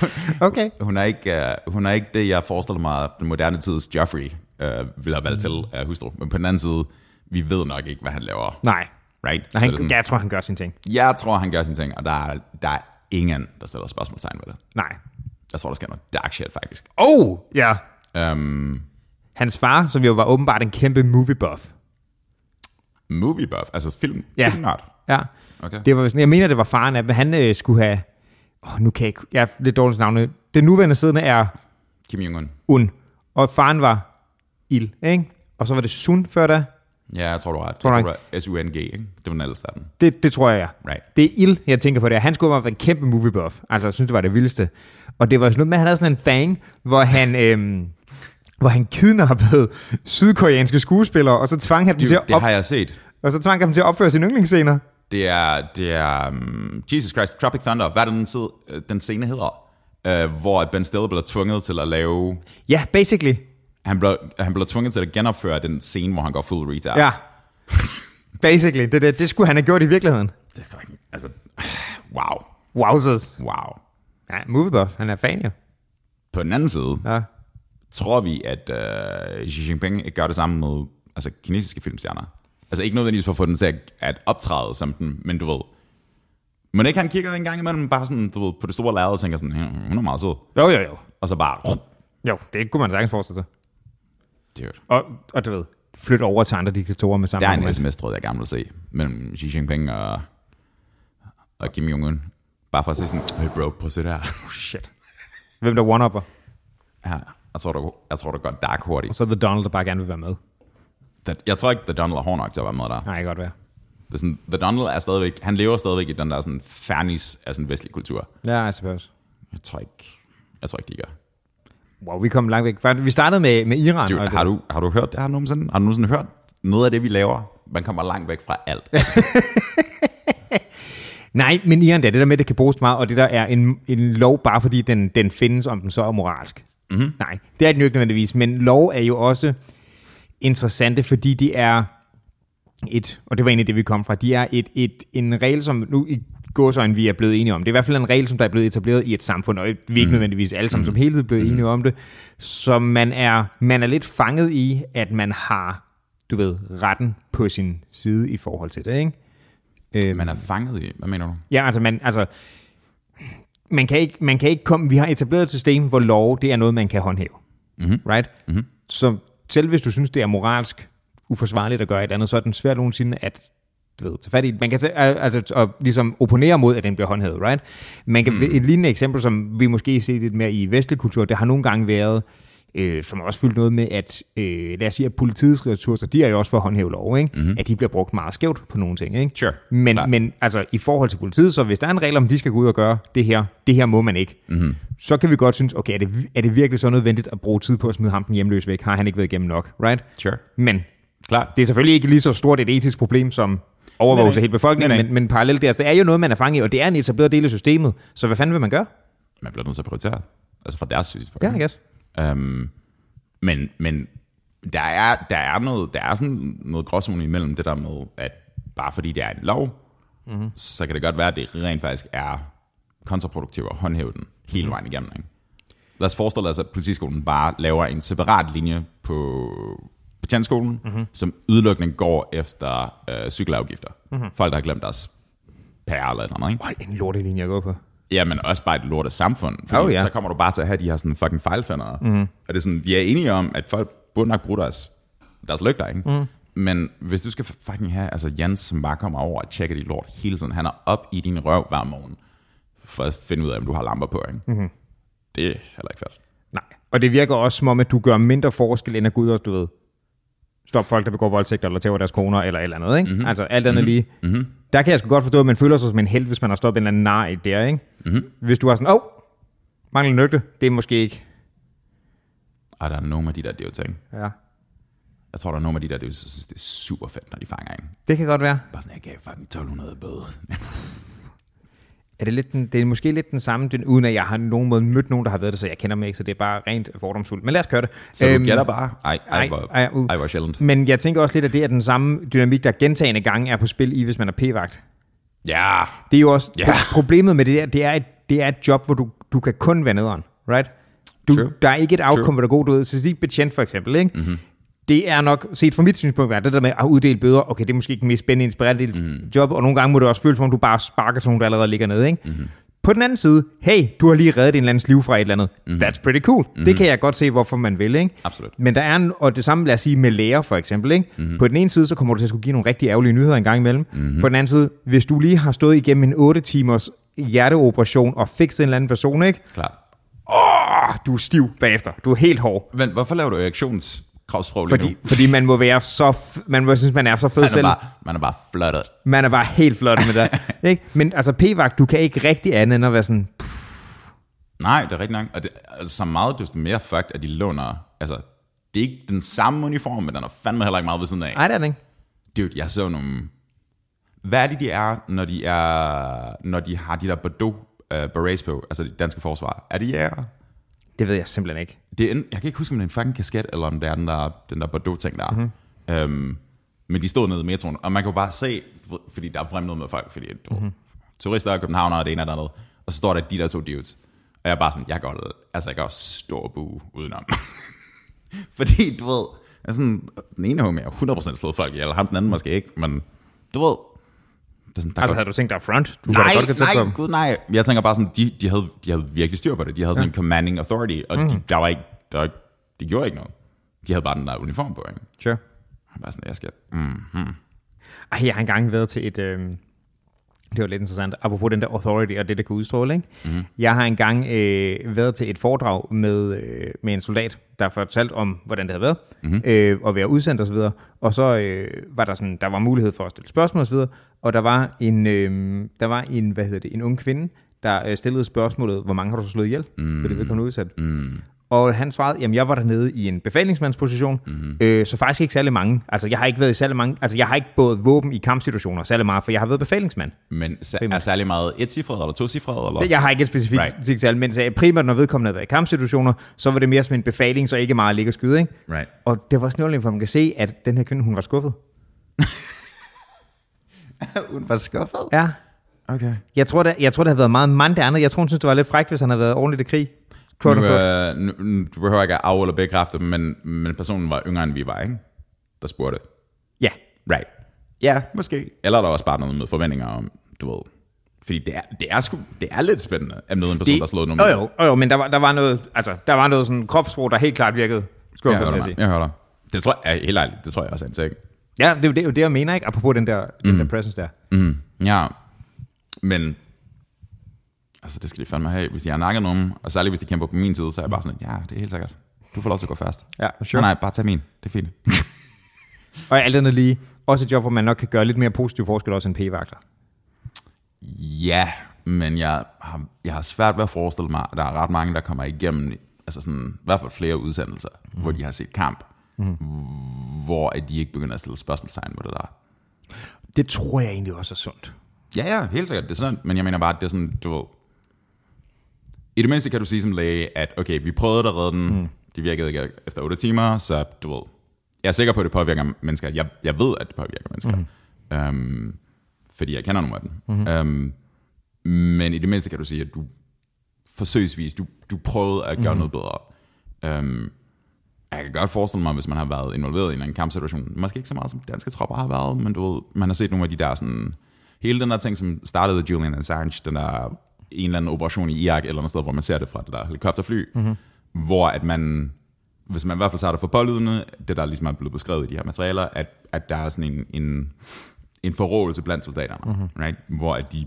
Okay. Hun er ikke, uh, hun er ikke det, jeg forestiller mig, den moderne tids Joffrey uh, vil have valgt til uh, hustru. Men på den anden side, vi ved nok ikke, hvad han laver. Nej. Right? Nej han, sådan, jeg tror, han gør sin ting. jeg tror, han gør sin ting, og der er, der er ingen, der stiller spørgsmålstegn ved det. Nej. Jeg tror, der sker noget dark shit, faktisk. Oh, ja. Um, Hans far, som jo var åbenbart en kæmpe movie buff. movie buff, altså film, Ja. filmnørd. Ja. Okay. Det var, jeg mener, det var faren, at han øh, skulle have... Åh, nu kan jeg ikke... Jeg er lidt dårligt til navne. Det nuværende siddende er Kim Jong-un. Un. Og faren var Il, ikke? Og så var det Sun før da. Ja, jeg tror, du ret. Tror Jeg tror, det er S-U-N-G, ikke? Det var den af dem. Det, det tror jeg, ja. Right. Det er Il, jeg tænker på det. Han skulle have været en kæmpe movie buff. Altså, jeg synes, det var det vildeste. Og det var sådan noget med, at han havde sådan en thing, hvor han... Øhm, hvor han kidnappede sydkoreanske skuespillere, og så tvang han dem til Det, at det op, har jeg set. og så tvang han dem til at opføre sine yndlingsscener. Det er, det er um, Jesus Christ, Tropic Thunder. Hvad er det, den, side, øh, den scene hedder? Uh, hvor Ben Stiller bliver tvunget til at lave... Ja, basically. Han bliver, han bliver tvunget til at genopføre den scene, hvor han går full retard. Ja. Basically. Det, det, det skulle han have gjort i virkeligheden. Det er fucking... Altså... Wow. Wowzers. Wow. Ja, movie buff. Han er fan, jo. På den anden side, Ja. tror vi, at uh, Xi Jinping ikke gør det samme med altså, kinesiske filmstjerner. Altså ikke nødvendigvis for at få den til at, at optræde som den, men du ved... Men ikke han kigger en gang imellem bare sådan, du ved, på det store lærred og tænker sådan, "Ja, hun er meget sød. Jo, jo, jo. Og så bare, Jo, det kunne man sagtens forestille sig. dude. Og, og du ved, flytte over til andre diktatorer med samme Der er en sms-tråd, jeg gerne vil se, mellem Xi Jinping og, og Kim Jong-un. Bare for at sige sådan, hey bro, prøv at se det her. Oh, shit. Hvem der one-upper? Ja, jeg tror, du, jeg tror, det går dark hurtigt. Og så er det Donald, der bare gerne vil være med. Det- Jeg tror ikke, The Donald er hård nok til at være med der. Nej, det kan godt være. Det er sådan, The Donald er stadigvæk, han lever stadigvæk i den der sådan fernis af sådan vestlig kultur. Ja, I suppose. Jeg tror ikke, jeg tror ikke, de gør. Wow, vi kom langt væk. Vi startede med, med Iran. Dude, har, du, har du hørt det her nogensinde? Har du nogensinde hørt noget af det, vi laver? Man kommer langt væk fra alt. Nej, men Iran, det er det der med, at det kan bruges meget, og det der er en, en lov, bare fordi den, den findes, om den så er moralsk. Mm-hmm. Nej, det er den jo ikke nødvendigvis, men lov er jo også interessante, fordi de er et, og det var egentlig det, vi kom fra, de er et, et, en regel, som nu i gåsøjne vi er blevet enige om. Det er i hvert fald en regel, som der er blevet etableret i et samfund, og vi er ikke nødvendigvis alle sammen som hele tiden blevet enige om det. Så man er, man er lidt fanget i, at man har, du ved, retten på sin side i forhold til det, ikke? Øhm, Man er fanget i, hvad mener du? Ja, altså, man, altså man, kan ikke, man kan ikke komme... Vi har etableret et system, hvor lov, det er noget, man kan håndhæve. Mm-hmm. Right? Mm-hmm. Så selv hvis du synes, det er moralsk uforsvarligt at gøre et andet, så er den svært nogensinde at du ved, tage fat i. Man kan tage, altså, og ligesom opponere mod, at den bliver håndhævet, right? Man kan, mm. Et lignende eksempel, som vi måske ser lidt mere i vestlig kultur, det har nogle gange været, øh, som har også fyldt noget med, at øh, lad os sige, at politiets ressourcer, de er jo også for at håndhæve lov, ikke? Mm. at de bliver brugt meget skævt på nogle ting. Ikke? Sure, Men, men altså, i forhold til politiet, så hvis der er en regel om, de skal gå ud og gøre det her, det her må man ikke, mm. så kan vi godt synes, okay, er det, er det virkelig så nødvendigt at bruge tid på at smide ham den hjemløs væk? Har han ikke været igennem nok, right? Sure. Men Klart. det er selvfølgelig ikke lige så stort et etisk problem som overvågelse af hele befolkningen, Nej, nej. men, men parallelt der, så er jo noget, man er fanget i, og det er en etableret del af systemet, så hvad fanden vil man gøre? Man bliver nødt til at prioritere. Altså fra deres synspunkt. Ja, I guess. Øhm, men, men der er, der er noget, der er sådan noget gråzone imellem det der med, at bare fordi det er en lov, mm-hmm. så kan det godt være, at det rent faktisk er kontraproduktivt at håndhæve den hele vejen igennem. Ikke? Lad os forestille os, at politiskolen bare laver en separat linje på betjentskolen, mm-hmm. som udelukkende går efter øh, cykelafgifter. Mm-hmm. Folk, der har glemt deres pære eller et eller andet. Ikke? Øj, en lortelinje at gå på. Ja, men også bare et lortet samfund. Fordi Oh, ja. så kommer du bare til at have de her sådan fucking fejlfindere. Mm. Og det er sådan, vi er enige om, at folk burde nok bruge deres, deres lygter, ikke? Mm. Men hvis du skal fucking have altså Jens, som bare kommer over og tjekker dit lort hele tiden, han er op i din røv hver morgen, for at finde ud af, om du har lamper på, ikke? Mm-hmm. Det er heller ikke fedt. Nej. Og det virker også som om, at du gør mindre forskel, end at gå ud og, du ved, stop folk, der begår voldtægter, eller tæver deres koner, eller eller andet, ikke? Mm-hmm. Altså alt andet mm-hmm. lige. Mm-hmm. Der kan jeg sgu godt forstå, at man føler sig som en held, hvis man har stoppet en eller anden nar i der, ikke? Mm-hmm. Hvis du har sådan, åh, oh, mangler nøgte, det er måske ikke. Og der er nogle af de der, det er jo ting. Ja. Jeg tror, der er nogle af de der, det synes, det er super fedt, når de fanger en. Det kan godt være. Bare sådan, jeg gav fucking 1200 bøde. Er det, lidt den, det er måske lidt den samme, den, uden at jeg har nogen måde mødt nogen, der har været det, så jeg kender mig ikke, så det er bare rent fordomsfuldt. Men lad os køre det. Så øhm, du gætter bare? Ej, ej, ej, ej, uh. ej, hvor sjældent. Men jeg tænker også lidt, at det er den samme dynamik, der gentagende gange er på spil i, hvis man er p-vagt. Ja, Det er jo også Ja. pro- problemet med det der, det er et, det er et job, hvor du du kan kun være nederen, right? Du, True. der er ikke et outcome, True. hvor der er god, ved, så betjent for eksempel, ikke? Mm-hmm. Det er nok, set fra mit synspunkt, være det der med at uddele bøder, okay, det er måske ikke mest spændende, inspirerende mm. job, og nogle gange må det også føles, som om du bare sparker til nogen, der allerede ligger nede, ikke? Mm-hmm. På den anden side, hey, du har lige reddet en eller andens liv fra et eller andet. Mm-hmm. That's pretty cool. Mm-hmm. Det kan jeg godt se, hvorfor man vil, ikke? Absolut. Men der er en, og det samme lad os sige med læger for eksempel, ikke? Mm-hmm. På den ene side, så kommer du til at skulle give nogle rigtig ærgerlige nyheder en gang imellem. Mm-hmm. På den anden side, hvis du lige har stået igennem en 8 timers hjerteoperation og fikset en eller anden person, ikke? Klart. Åh, du er stiv bagefter. Du er helt hård. Men hvorfor laver du reaktionskropsprog lige Fordi, nu? fordi man må være så, man må synes, man er så fed Man er selv. bare, man er bare flottet. Man er bare helt flot med det. ikke? Men altså p-vagt, du kan ikke rigtig andet end at være sådan, Nej, det er rigtigt nok. Og det, altså, så meget desto mere fucked, at de låner... Altså, det er ikke den samme uniform, men den er fandme heller ikke meget ved siden af. nej, det er det ikke. Dude, jeg så nogle... Hvad er det, de er, når de, er, når de har de der Bordeaux uh, berets på, altså det danske forsvar? Er det jæger? Det ved jeg simpelthen ikke. Det er en, jeg kan ikke huske, om det er en fucking kasket, eller om det er den der, den der Bordeaux-ting der. Mm-hmm. Um, men de stod nede i metroen, og man kan jo bare se, fordi der er fremmed med folk, fordi du, mm-hmm. turister og københavnere og det ene og det andet, og så står der de der to dudes. Og jeg er bare sådan, jeg godt, altså jeg stå og bue udenom. fordi du ved, sådan, den ene homie er 100% slået folk ihjel, ham den anden måske ikke, men du ved, er sådan, der Altså, går- havde du tænkt dig front? Du nej, godt nej, dem. gud nej. Jeg tænker bare sådan, de, de, havde, de havde virkelig styr på det. De havde sådan en commanding authority, og de, der var ikke, der de gjorde ikke noget. De havde bare den der uniform på, ikke? Sure. Var sådan, jeg skal... Mm. Ej, jeg har engang været til et... Øh, det var lidt interessant. Apropos den der authority og det, der kan udstråle. Ikke? Mm. Jeg har engang øh, været til et foredrag med, øh, med en soldat, der fortalte om, hvordan det havde været, mm. øh, at være udsendt osv. Og, og så øh, var der sådan, der var mulighed for at stille spørgsmål osv. Og der var en, øh, der var en, hvad hedder det, en ung kvinde, der øh, stillede spørgsmålet, hvor mange har du så slået ihjel? Mm. Fordi vedkommende udsat. Mm. Og han svarede, jamen jeg var dernede i en befalingsmandsposition, mm-hmm. øh, så faktisk ikke særlig mange. Altså jeg har ikke været i særlig mange, altså jeg har ikke både våben i kampsituationer særlig meget, for jeg har været befalingsmand. Men sa- er særlig meget et cifret eller to cifret? Eller? Jeg har ikke et specifikt Right. tal, men så primært når vedkommende har været i kampsituationer, så var det mere som en befaling, så ikke meget at ligge og skyde. Ikke? Right. Og det var snøvligt, for man kan se, at den her kvinde, hun var skuffet. Hun var skuffet? Ja. Okay. Jeg tror, det, jeg tror, det har været meget mand det andet. Jeg tror, hun synes, det var lidt frækt, hvis han havde været ordentligt i krig. Nu, Quote unquote. øh, nu, nu, du behøver ikke at af- eller bekræfte, men, men personen var yngre, end vi var, ikke? Der spurgte. Ja. Right. Ja, måske. Eller er der også bare noget med forventninger om, du ved... Fordi det er, det er, sgu, det er lidt spændende, at møde en person, der har slået nogen. jo, jo, jo, men der var, der var noget, altså, der var noget sådan kropsprog, der helt klart virkede Jeg skuffet, hører jeg dig, sige. jeg hører dig. Det tror jeg, helt ærligt, det tror jeg også er en ting. Ja, det er jo det, det, det jeg mener, ikke? Apropos den der, den der presence der. Mm, ja, men altså det skal de fandme have. Hvis de har nakket nogen, og særligt hvis de kæmper på min side, så er jeg bare sådan, ja, det er helt sikkert. Du får lov til at gå først. Ja, Nej, nej, bare tag min. Det er fint. Og alt andet lige, også et job, hvor man nok kan gøre lidt mere positiv forskel også end p-vagter. ja, men jeg har, jeg har svært ved at forestille mig, at der er ret mange, der kommer igennem, altså sådan, i hvert fald flere udsendelser, mm. hvor de har set kamp, mm. hvor at de ikke begynder at stille spørgsmålstegn med det der. Det tror jeg egentlig også er sundt. Ja, ja, helt sikkert, det er sådan, men jeg mener bare, at det er sådan, du ved, i det mindste kan du sige som læge, at okay, vi prøvede at redde den, mm. det virkede ikke efter 8 timer, så du ved, jeg er sikker på, at det påvirker mennesker. Jeg, jeg ved, at det påvirker mennesker, mm. øhm, fordi jeg kender nogle af dem. Mm. Øhm, men i det mindste kan du sige, at du forsøgsvis, du, du prøvede at gøre mm. noget bedre. Øhm, jeg kan godt forestille mig, hvis man har været involveret i en anden kampsituation, måske ikke så meget som danske tropper har været, men du ved, man har set nogle af de der sådan, hele den der ting, som startede Julian Assange, den der en eller anden operation i Irak, eller andet sted, hvor man ser det fra det der helikopterfly, mm-hmm. hvor at man, hvis man i hvert fald tager det for pålydende, det der ligesom er blevet beskrevet i de her materialer, at, at der er sådan en, en, en forrådelse blandt soldaterne, mm-hmm. right? hvor at de,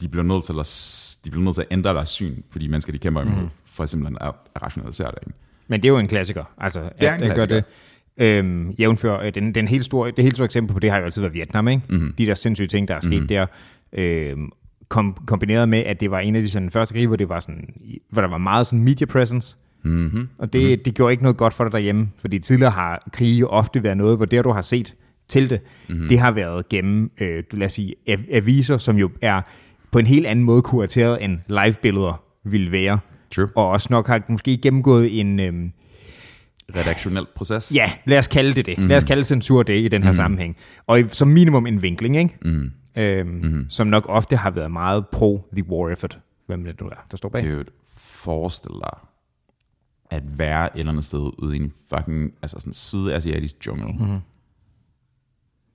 de, bliver nødt til at, de bliver nødt til at ændre deres syn på de mennesker, de kæmper imod, mm-hmm. for simpelthen at, at rationalisere det. Ikke? Men det er jo en klassiker. Altså, Det er at- en klassiker. Det, øhm, jævnfør, øh, den, den helt store, det helt store eksempel på det har jo altid været Vietnam. Ikke? Mhm. Mm-hmm. De der sindssyge ting, der er sket mm-hmm. der, øhm, kom, kombineret med, at det var en af de sådan, første krige, hvor, det var sådan, hvor der var meget sådan media presence. Mm-hmm. Og det, mm-hmm. det gjorde ikke noget godt for dig derhjemme, fordi tidligere har krige ofte været noget, hvor det, du har set til det, mm-hmm. det har været gennem, øh, lad os sige, av- aviser, som jo er på en helt anden måde kurateret, end live-billeder ville være. True. Og også nok har måske gennemgået en, øhm, Redaktionel proces. ja, lad os kalde det det. Mm-hmm. Lad os kalde censur det i den her mm-hmm. sammenhæng. Og i, som minimum en vinkling, ikke? Mm. Øhm, mm-hmm. som nok ofte har været meget pro the war effort. Hvem det nu er, der står bag. Dude, forestille dig, at være et eller andet sted ude i en fucking, altså sådan sydasiatisk jungle. Mm-hmm.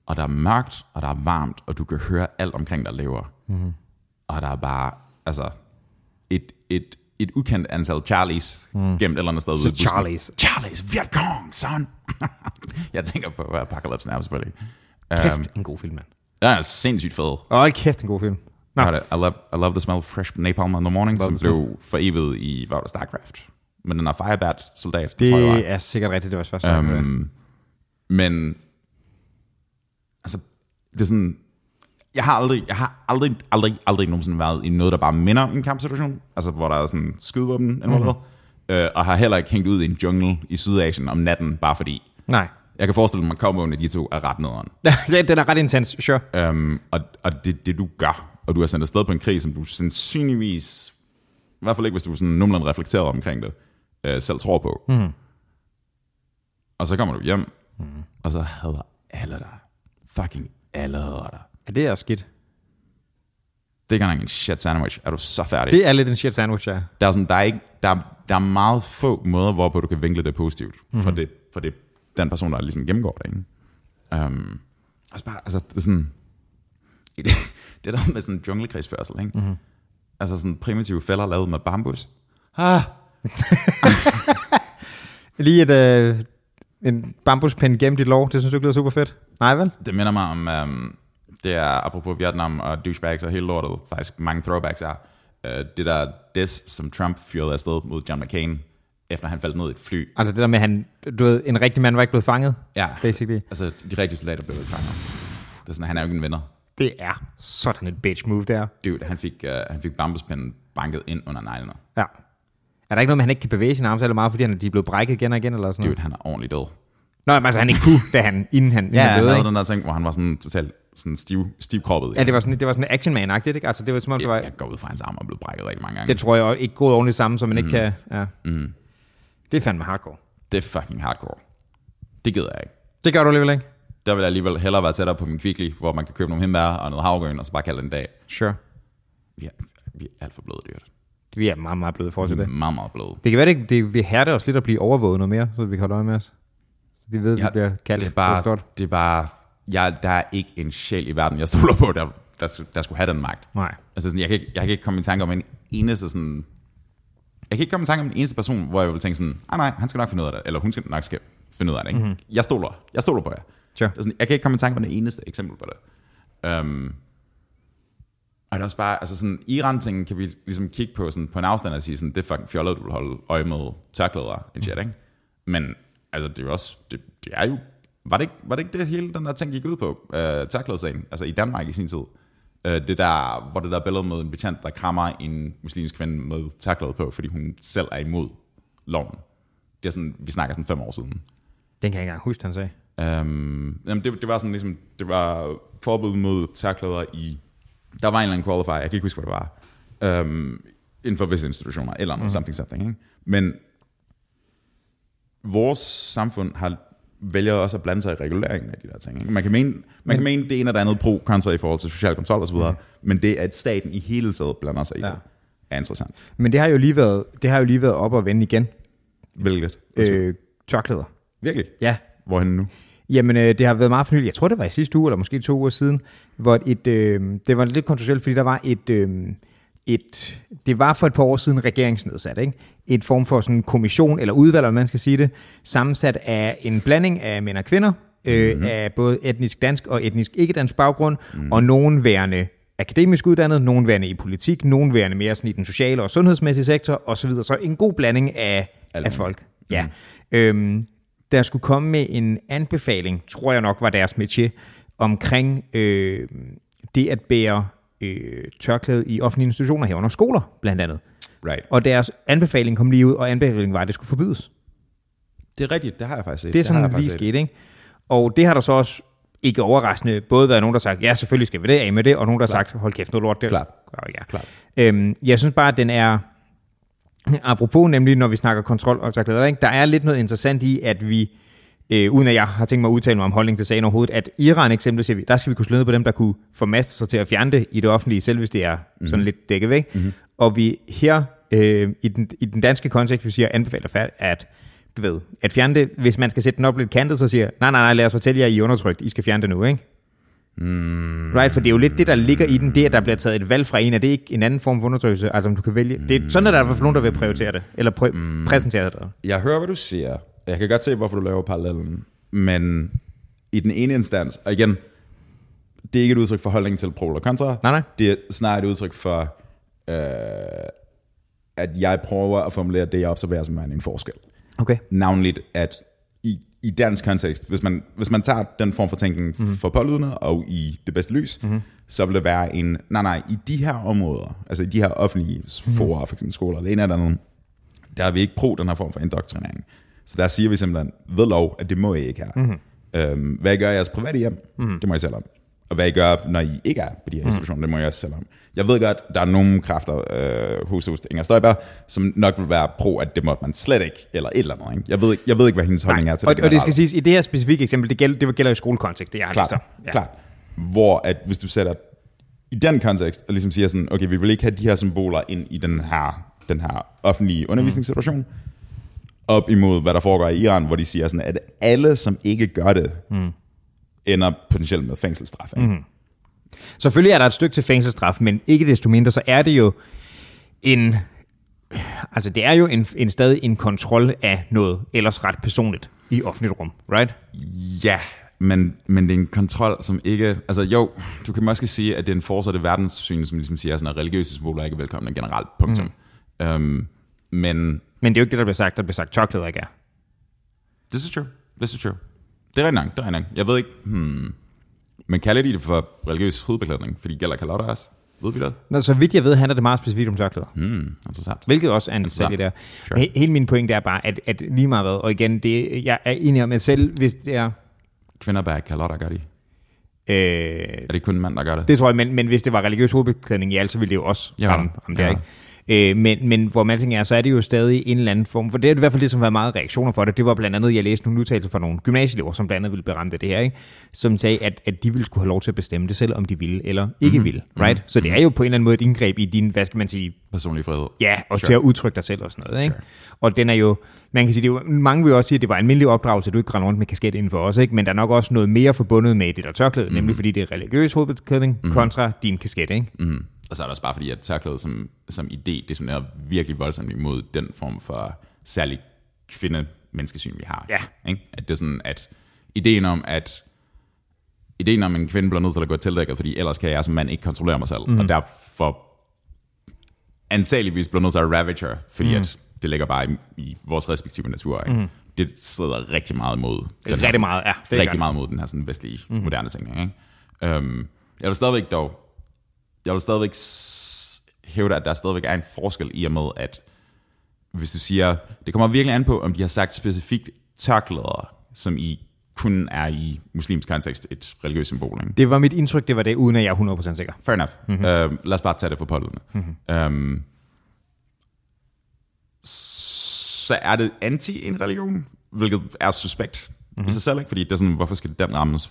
Og der er mørkt, og der er varmt, og du kan høre alt omkring dig lever. Mm-hmm. Og der er bare, altså, et, et, et ukendt antal Charlies mm. gemt et eller andet sted. busken. Charlies. Charlies, Vietcong, son! jeg tænker på Apocalypse Now, selvfølgelig. Kæft, Um, en god film, mand. Er sindssygt fed. Åh, kæft, en god film. Nå, Nå. I love, I love the smell of fresh napalm in the morning, Love som blev forevet i, hvad var det, StarCraft? Men den er Firebat soldat, det, tror jeg var. det er sikkert rigtigt, det var først. Um, Um, men, altså, det er sådan, jeg har aldrig, jeg har aldrig, aldrig, aldrig nogensinde været i noget, der bare minder om en kampsituation, altså hvor der er sådan skydevåben involveret, mm. øh, og har heller ikke hængt ud i en jungle i Sydasien om natten, bare fordi. nej. Jeg kan forestille mig, at komboen af de to er ret nederen. den er ret intens, sure. Um, og og det, det du gør, og du er sendt afsted på en krig, som du sandsynligvis, i hvert fald ikke hvis du sådan nogenlunde reflekteret omkring det, øh, selv tror på. Mm. Og så kommer du hjem, mm. og så hader alle dig. Fucking alle hader dig. Ja, det er skidt. Det er ikke en shit sandwich. Er du så færdig? Det er lidt en shit sandwich, ja. Der er, sådan, der, er ikke, der, der er meget få måder, hvorpå du kan vinkle det positivt. Mm-hmm. For, det, for det den person, der ligesom gennemgår det. Ikke? Um, altså, bare, altså, det er sådan... Det, det der med sådan junglekrigsførsel, ikke? Mm-hmm. Altså sådan primitive fælder lavet med bambus. Ah, Lige et, øh, en bambuspind gemt i lov, det synes du ikke lyder super fedt? Nej vel? det minder mig om... Um, det er apropos Vietnam og douchebags og hele lortet, faktisk mange throwbacks er. Uh, det der des, som Trump fyrede afsted mod John McCain, efter han faldt ned i et fly. Altså det der med, han, du ved, en rigtig mand var ikke blevet fanget, Ja, basically. altså de rigtige soldater blev ikke fanget. Det er sådan, han er jo ikke en vinder. Det er sådan et bitch move der. Dude, han fik, uh, han fik bambuspinden banket ind under neglene. Ja. Er der ikke noget med, at han ikke kan bevæge sine arme særlig meget, fordi han, de er blevet brækket igen og igen, eller sådan noget? Dude, han er ordentligt død. Nå, men altså han ikke kunne, da han, inden han, inden Ja, han han døde, havde ikke? den der ting, hvor han var sådan totalt sådan stiv, stivkroppet. Ja, det var sådan, det var sådan action man agtigt ikke? Altså det var som om, det var, jeg, går ud fra, hans arm er blevet brækket rigtig mange gange. det tror jeg ikke gået ordentligt sammen, så man ikke kan, ja. Mm. Det er fandme hardcore. det er fucking hardcore. Det gider jeg ikke. Det gør du alligevel ikke? Der vil jeg alligevel hellere være tættere på min kvickly, hvor man kan købe nogle himbær og noget havregryn, og så bare kalde det en dag. Sure. Vi er, vi er alt for bløde dyrt. Vi er meget, meget bløde i forhold Vi til er det. meget, meget bløde. Det kan være, det, det vil hærde os lidt at blive overvåget noget mere, så vi kan holde øje med os. Så de ved, at vi Ja, bliver kaldt. Det er bare, forstået. det er bare jeg, der er ikke en sjæl i verden, jeg stoler på, der, der, der skulle have den magt. Nej. Altså sådan, jeg, kan ikke, jeg kan ikke komme i tanke om en eneste sådan... Jeg kan ikke komme i tanke om en eneste person, hvor jeg vil tænke sådan, ah nej, han skal nok finde ud af det, eller hun skal nok skal finde ud af det. Ikke? Mm-hmm. Jeg, stoler, jeg stoler på jer. Sure. Det sådan, jeg kan ikke komme i tanke om det eneste eksempel på det. Um, og det er også bare, altså sådan, Iran-tingen kan vi ligesom kigge på sådan, på en afstand og sige sådan, det er fucking fjollet, du vil holde øje med tørklæder and shit, ikke? Men altså, det er jo også, det, det er jo, var det, ikke, var det ikke det hele den der ting gik ud på, uh, tørklædesagen, altså i Danmark i sin tid? Uh, det der, hvor det der billede med en betjent, der krammer en muslimsk kvinde med tørklæde på, fordi hun selv er imod loven. Det er sådan, vi snakker sådan fem år siden. Den kan jeg ikke engang huske, han sagde. Um, jamen det, det var sådan ligesom, det var forbud mod tørklæder i, der var en eller anden qualifier, jeg kan ikke huske, hvad det var, um, inden for visse institutioner, eller andet, mm. something, something, ikke? Men vores samfund har vælger også at blande sig i reguleringen af de der ting. Ikke? Man kan mene, man men, kan mene det ene det andet pro kontra i forhold til social kontrol osv., mm. men det at staten i hele taget blander sig i Ja. det, er interessant. Men det har jo lige været, det har jo lige været op og vende igen. Hvilket? Øh, tørklæder. Virkelig? Ja. Hvorhen nu? Jamen, øh, det har været meget fornyeligt. Jeg tror, det var i sidste uge, eller måske to uger siden, hvor et, øh, det var lidt kontroversielt, fordi der var et, øh, et, det var for et par år siden regeringsnedsat, ikke? Et form for sådan en kommission, eller udvalg, eller man skal sige det, sammensat af en blanding af mænd og kvinder, øh, mm-hmm. af både etnisk dansk og etnisk ikke-dansk baggrund, mm. og nogen værende akademisk uddannet, nogen værende i politik, nogen værende mere sådan i den sociale og sundhedsmæssige sektor, osv. Så en god blanding af, af folk. Ja. Øhm, der skulle komme med en anbefaling, tror jeg nok var deres métier, omkring øh, det at bære øh, tørklæde i offentlige institutioner herunder skoler, blandt andet. Right. Og deres anbefaling kom lige ud, og anbefalingen var, at det skulle forbydes. Det er rigtigt, det har jeg faktisk set. Det er sådan, det lige skete, ikke? Og det har der så også ikke overraskende både været nogen, der har sagt, ja, selvfølgelig skal vi det af med det, og nogen, der har sagt, hold kæft, noget lort. Det Klart. Gør, ja. Klart. Øhm, jeg synes bare, at den er, apropos nemlig, når vi snakker kontrol og tørklæder, ikke? der er lidt noget interessant i, at vi, øh, uden at jeg har tænkt mig at udtale mig om holdning til sagen overhovedet, at Iran eksempelvis, der skal vi kunne slå ned på dem, der kunne formaste sig til at fjerne det i det offentlige, selv hvis det er mm. sådan lidt dækket væk. Mm-hmm. Og vi her øh, i, den, i den danske kontekst, vi siger anbefaler at du ved, at fjerne det, hvis man skal sætte den op lidt kantet, så siger nej, nej, nej, lad os fortælle jer, I er undertrykt, I skal fjerne det nu, ikke? Mm. Right, for det er jo lidt det, der ligger i den, det at der bliver taget et valg fra en, er det ikke en anden form for undertrykkelse? Altså om du kan vælge, det er sådan, at der er nogen, der vil prioritere det, eller præ- mm. præsentere det. Jeg hører, hvad du siger. Jeg kan godt se, hvorfor du laver parallellen. Men i den ene instans, og igen, det er ikke et udtryk for holdning til pro eller kontra. Nej, nej. Det er snarere et udtryk for, øh, at jeg prøver at formulere det, jeg observerer som en forskel. Okay. Navnligt, at i, i dansk kontekst, hvis man, hvis man tager den form for tænkning mm-hmm. for pålydende og i det bedste lys, mm-hmm. så vil det være en, nej nej, i de her områder, altså i de her offentlige forer, for eksempel skoler eller en eller anden, der er vi ikke pro den her form for indoktrinering. Så der siger vi simpelthen ved lov, at det må I ikke her. Mm-hmm. Øhm, hvad I gør i jeres private hjem, mm-hmm. det må I selv om. Og hvad I gør, når I ikke er på de her institutioner, mm. det må jeg også selv om. Jeg ved godt, der er nogle kræfter øh, hos, hos Inger Støjberg, som nok vil være pro, at det måtte man slet ikke, eller et eller andet. Ikke? Jeg, ved, jeg ved ikke, hvad hendes holdning Nej, er til og, det og det skal siges, i det her specifikke eksempel, det gælder, det gælder i skolekontekst, det jeg har klart, om. ja. klart. Hvor at hvis du sætter i den kontekst, og ligesom siger sådan, okay, vi vil ikke have de her symboler ind i den her, den her offentlige undervisningssituation, mm. Op imod, hvad der foregår i Iran, hvor de siger sådan, at alle, som ikke gør det, mm. ender potentielt med fængselsstraf. Ikke? Mm. Selvfølgelig er der et stykke til fængselsstraf, men ikke desto mindre, så er det jo en... Altså, det er jo en, en stadig en kontrol af noget ellers ret personligt i offentligt rum, right? Ja, men, men det er en kontrol, som ikke... Altså jo, du kan måske sige, at det er en fortsatte verdenssyn, som ligesom siger, sådan, at religiøse symboler er ikke velkomne generelt, punktum. Mm. Um, men... Men det er jo ikke det, der bliver sagt. Der bliver sagt, tørklæder ikke er. This is true. This is true. Det er nok, det er nok. Jeg ved ikke... Hmm. Men kalder de det for religiøs hovedbeklædning? Fordi gælder kalotter også? Ved vi det? Nå, så vidt jeg ved, handler det meget specifikt om tørklæder. Hmm, interessant. Hvilket også er en detalje der. Sure. He, hele min pointe er bare, at, at lige meget hvad, og igen, det, jeg er enig om, at selv hvis det er... Kvinder bærer kalotter, gør de? Øh, er det kun mænd, der gør det? Det tror jeg, men, men hvis det var religiøs hovedbeklædning, ja, så ville det jo også ja, ramme, ramme ja. der, ikke? Øh, men, men hvor man tænker er, så er det jo stadig en eller anden form, for det er i hvert fald det, som var meget reaktioner for det. Det var blandt andet, jeg læste nogle udtalelser fra nogle gymnasieelever, som blandt andet ville af det her, ikke? som sagde, at, at de ville skulle have lov til at bestemme det selv, om de ville eller ikke mm-hmm. ville. Right? Mm-hmm. Så det er jo på en eller anden måde et indgreb i din, hvad skal man sige... Personlig frihed. Ja, og sure. til at udtrykke dig selv og sådan noget. Ikke? Sure. Og den er jo, man kan sige, det er jo, mange vil jo også sige, at det var almindelig opdragelse, at du ikke render rundt med kasket inden for os, ikke? men der er nok også noget mere forbundet med det der tørklæde, mm-hmm. nemlig fordi det er religiøs hovedbeklædning mm-hmm. kontra din kasket. Ikke? Mm-hmm. Og så er det også bare fordi, at tørklædet som, som idé er virkelig voldsomt imod den form for særlig kvinde-menneskesyn, vi har. Ja. Ikke? At det er sådan, at ideen om, at ideen om, at en kvinde bliver nødt til at gå tildækket, fordi ellers kan jeg som mand ikke kontrollere mig selv, mm. og derfor antageligvis bliver nødt til at ravage her, fordi mm. at det ligger bare i, i vores respektive natur. Ikke? Mm. Det strider rigtig meget mod den rigtig her, meget, ja, det rigtig meget mod den her sådan vestlige, mm. moderne ting. Ikke? Um, jeg vil stadigvæk dog jeg vil stadigvæk hævde, at der stadigvæk er en forskel i og med, at hvis du siger, det kommer virkelig an på, om de har sagt specifikt tørklæder, som i kun er i muslimsk kontekst et religiøst symbol. Ikke? Det var mit indtryk, det var det, uden at jeg er 100% sikker. Fair enough. Mm-hmm. Uh, lad os bare tage det for pålydende. Mm-hmm. Um, så er det anti en religion, hvilket er suspekt mm-hmm. i sig selv, ikke? fordi det er sådan, hvorfor skal den rammes?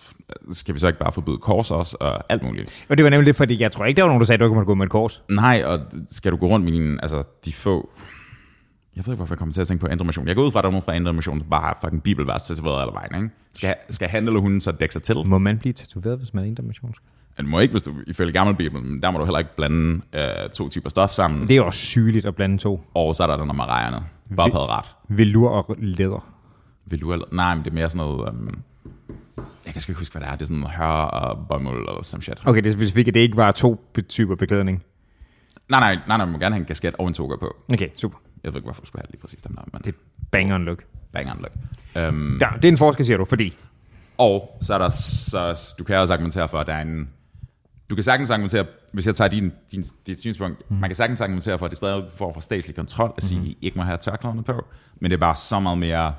Skal vi så ikke bare forbyde kors også, og alt muligt? Og det var nemlig det, fordi jeg tror ikke, der var nogen, der sagde, at du ikke måtte gå med et kors. Nej, og skal du gå rundt med din, altså de få, jeg ved ikke, hvorfor jeg kommer til at tænke på Indre Mission. Jeg går ud fra, at der er nogen fra Indre Mission, der bare har fucking bibelvers tatoveret alle vejen, ikke? Skal, skal han eller hun så dække sig til? Må man blive tatoveret, hvis man er Indre Mission? Det må ikke, hvis du ifølge gammel bibel, men der må du heller ikke blande øh, to typer stof sammen. Det er også sygeligt at blande to. Og så er der den med rejerne. Bare på ret. Velur og læder. Velur eller... Nej, men det er mere sådan noget... Um, jeg kan sgu ikke huske, hvad det er. Det er sådan hør og bomuld eller some shit. Okay, det er specifikt, at det ikke var to typer beklædning. Nej, nej, nej, nej, man må gerne have en kasket og en toga på. Okay, super. Jeg ved ikke, hvorfor du skulle have lige præcis dem der. Men... Det er banger look. Banger look. Um, ja, det er en forskel, siger du, fordi... Og så er der, så, du kan også argumentere for, at der er en... Du kan sagtens argumentere, hvis jeg tager din, din, dit synspunkt, mm. man kan sagtens argumentere for, at det stadig får for statslig kontrol, at sige, mm. I ikke må have tørklæderne på, men det er bare så meget mere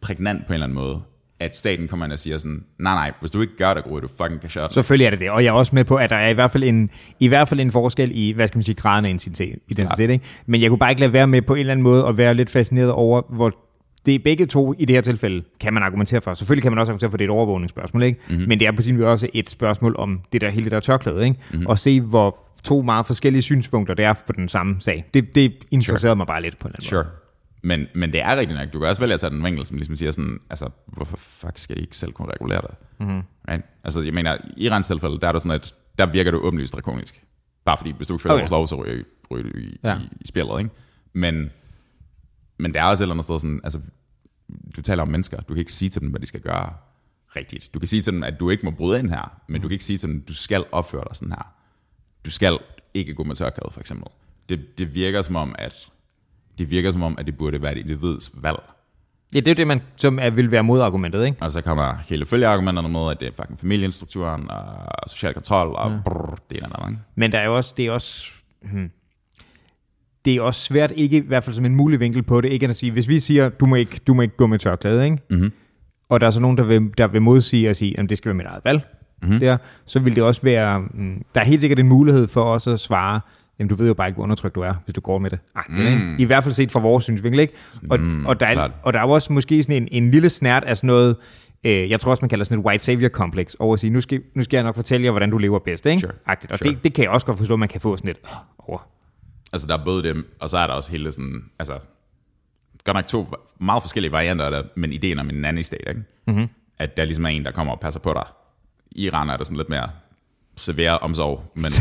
prægnant på en eller anden måde, at staten kommer ind og siger sådan, nej nej, hvis du ikke gør det, Gro, du fucking kan shot. Selvfølgelig er det det, og jeg er også med på, at der er i hvert fald en, i hvert fald en forskel i, hvad skal man sige, graden af identitet, identitet ikke? men jeg kunne bare ikke lade være med på en eller anden måde at være lidt fascineret over, hvor det er begge to i det her tilfælde, kan man argumentere for. Selvfølgelig kan man også argumentere for, at det er et overvågningsspørgsmål, ikke? Mm-hmm. men det er på sin vis også et spørgsmål om det der hele det der tørklæde, ikke? Mm-hmm. og se hvor to meget forskellige synspunkter, det er på den samme sag. Det, det interesserede sure. mig bare lidt på en anden Sure. Men, men det er rigtigt nok. Du kan også vælge at tage den vinkel, som ligesom siger sådan, altså, hvorfor fuck skal I ikke selv kunne regulere det? Mm-hmm. Right? Altså, jeg mener, i Irans tilfælde, der er der sådan, at der virker du åbenlyst drakonisk. Bare fordi, hvis du ikke følger okay. vores lov, så ryger, ryger du i, ja. i, i spillet, ikke? Men, men det er også et eller andet sted sådan, altså, du taler om mennesker, du kan ikke sige til dem, hvad de skal gøre rigtigt. Du kan sige til dem, at du ikke må bryde ind her, men du kan ikke sige til dem, at du skal opføre dig sådan her. Du skal ikke gå med tørklæde, for eksempel. Det, det virker som om, at det virker som om, at det burde være et individs valg. Ja, det er det, man som er, vil være modargumentet, ikke? Og så kommer hele følgeargumenterne med, at det er fucking familieinstrukturen og social kontrol og ja. brrr, det ene eller Men der er jo også, det er også, hmm, det er også svært, ikke i hvert fald som en mulig vinkel på det, ikke at sige, hvis vi siger, du må ikke, du må ikke gå med tørklæde, ikke? Mm-hmm. Og der er så nogen, der vil, der vil modsige og sige, at det skal være mit eget valg, mm-hmm. der, så vil det også være, mm, der er helt sikkert en mulighed for os at svare, jamen du ved jo bare ikke, hvor undertrykt du er, hvis du går med det. Ej, mm. ikke? I hvert fald set fra vores synsvinkel, ikke? Og, mm, og, der er, og der er også måske sådan en, en lille snært af sådan noget, øh, jeg tror også, man kalder sådan et white savior complex, over at sige, nu skal, nu skal jeg nok fortælle jer, hvordan du lever bedst, ikke? Sure. Agtigt. Og sure. det, det kan jeg også godt forstå, at man kan få sådan lidt over. Altså der er både dem, og så er der også hele sådan, altså, godt nok to meget forskellige varianter af det, men ideen om en nanny state, ikke? Mm-hmm. At der ligesom er en, der kommer og passer på dig. I Iran er der sådan lidt mere severe omsorg, men...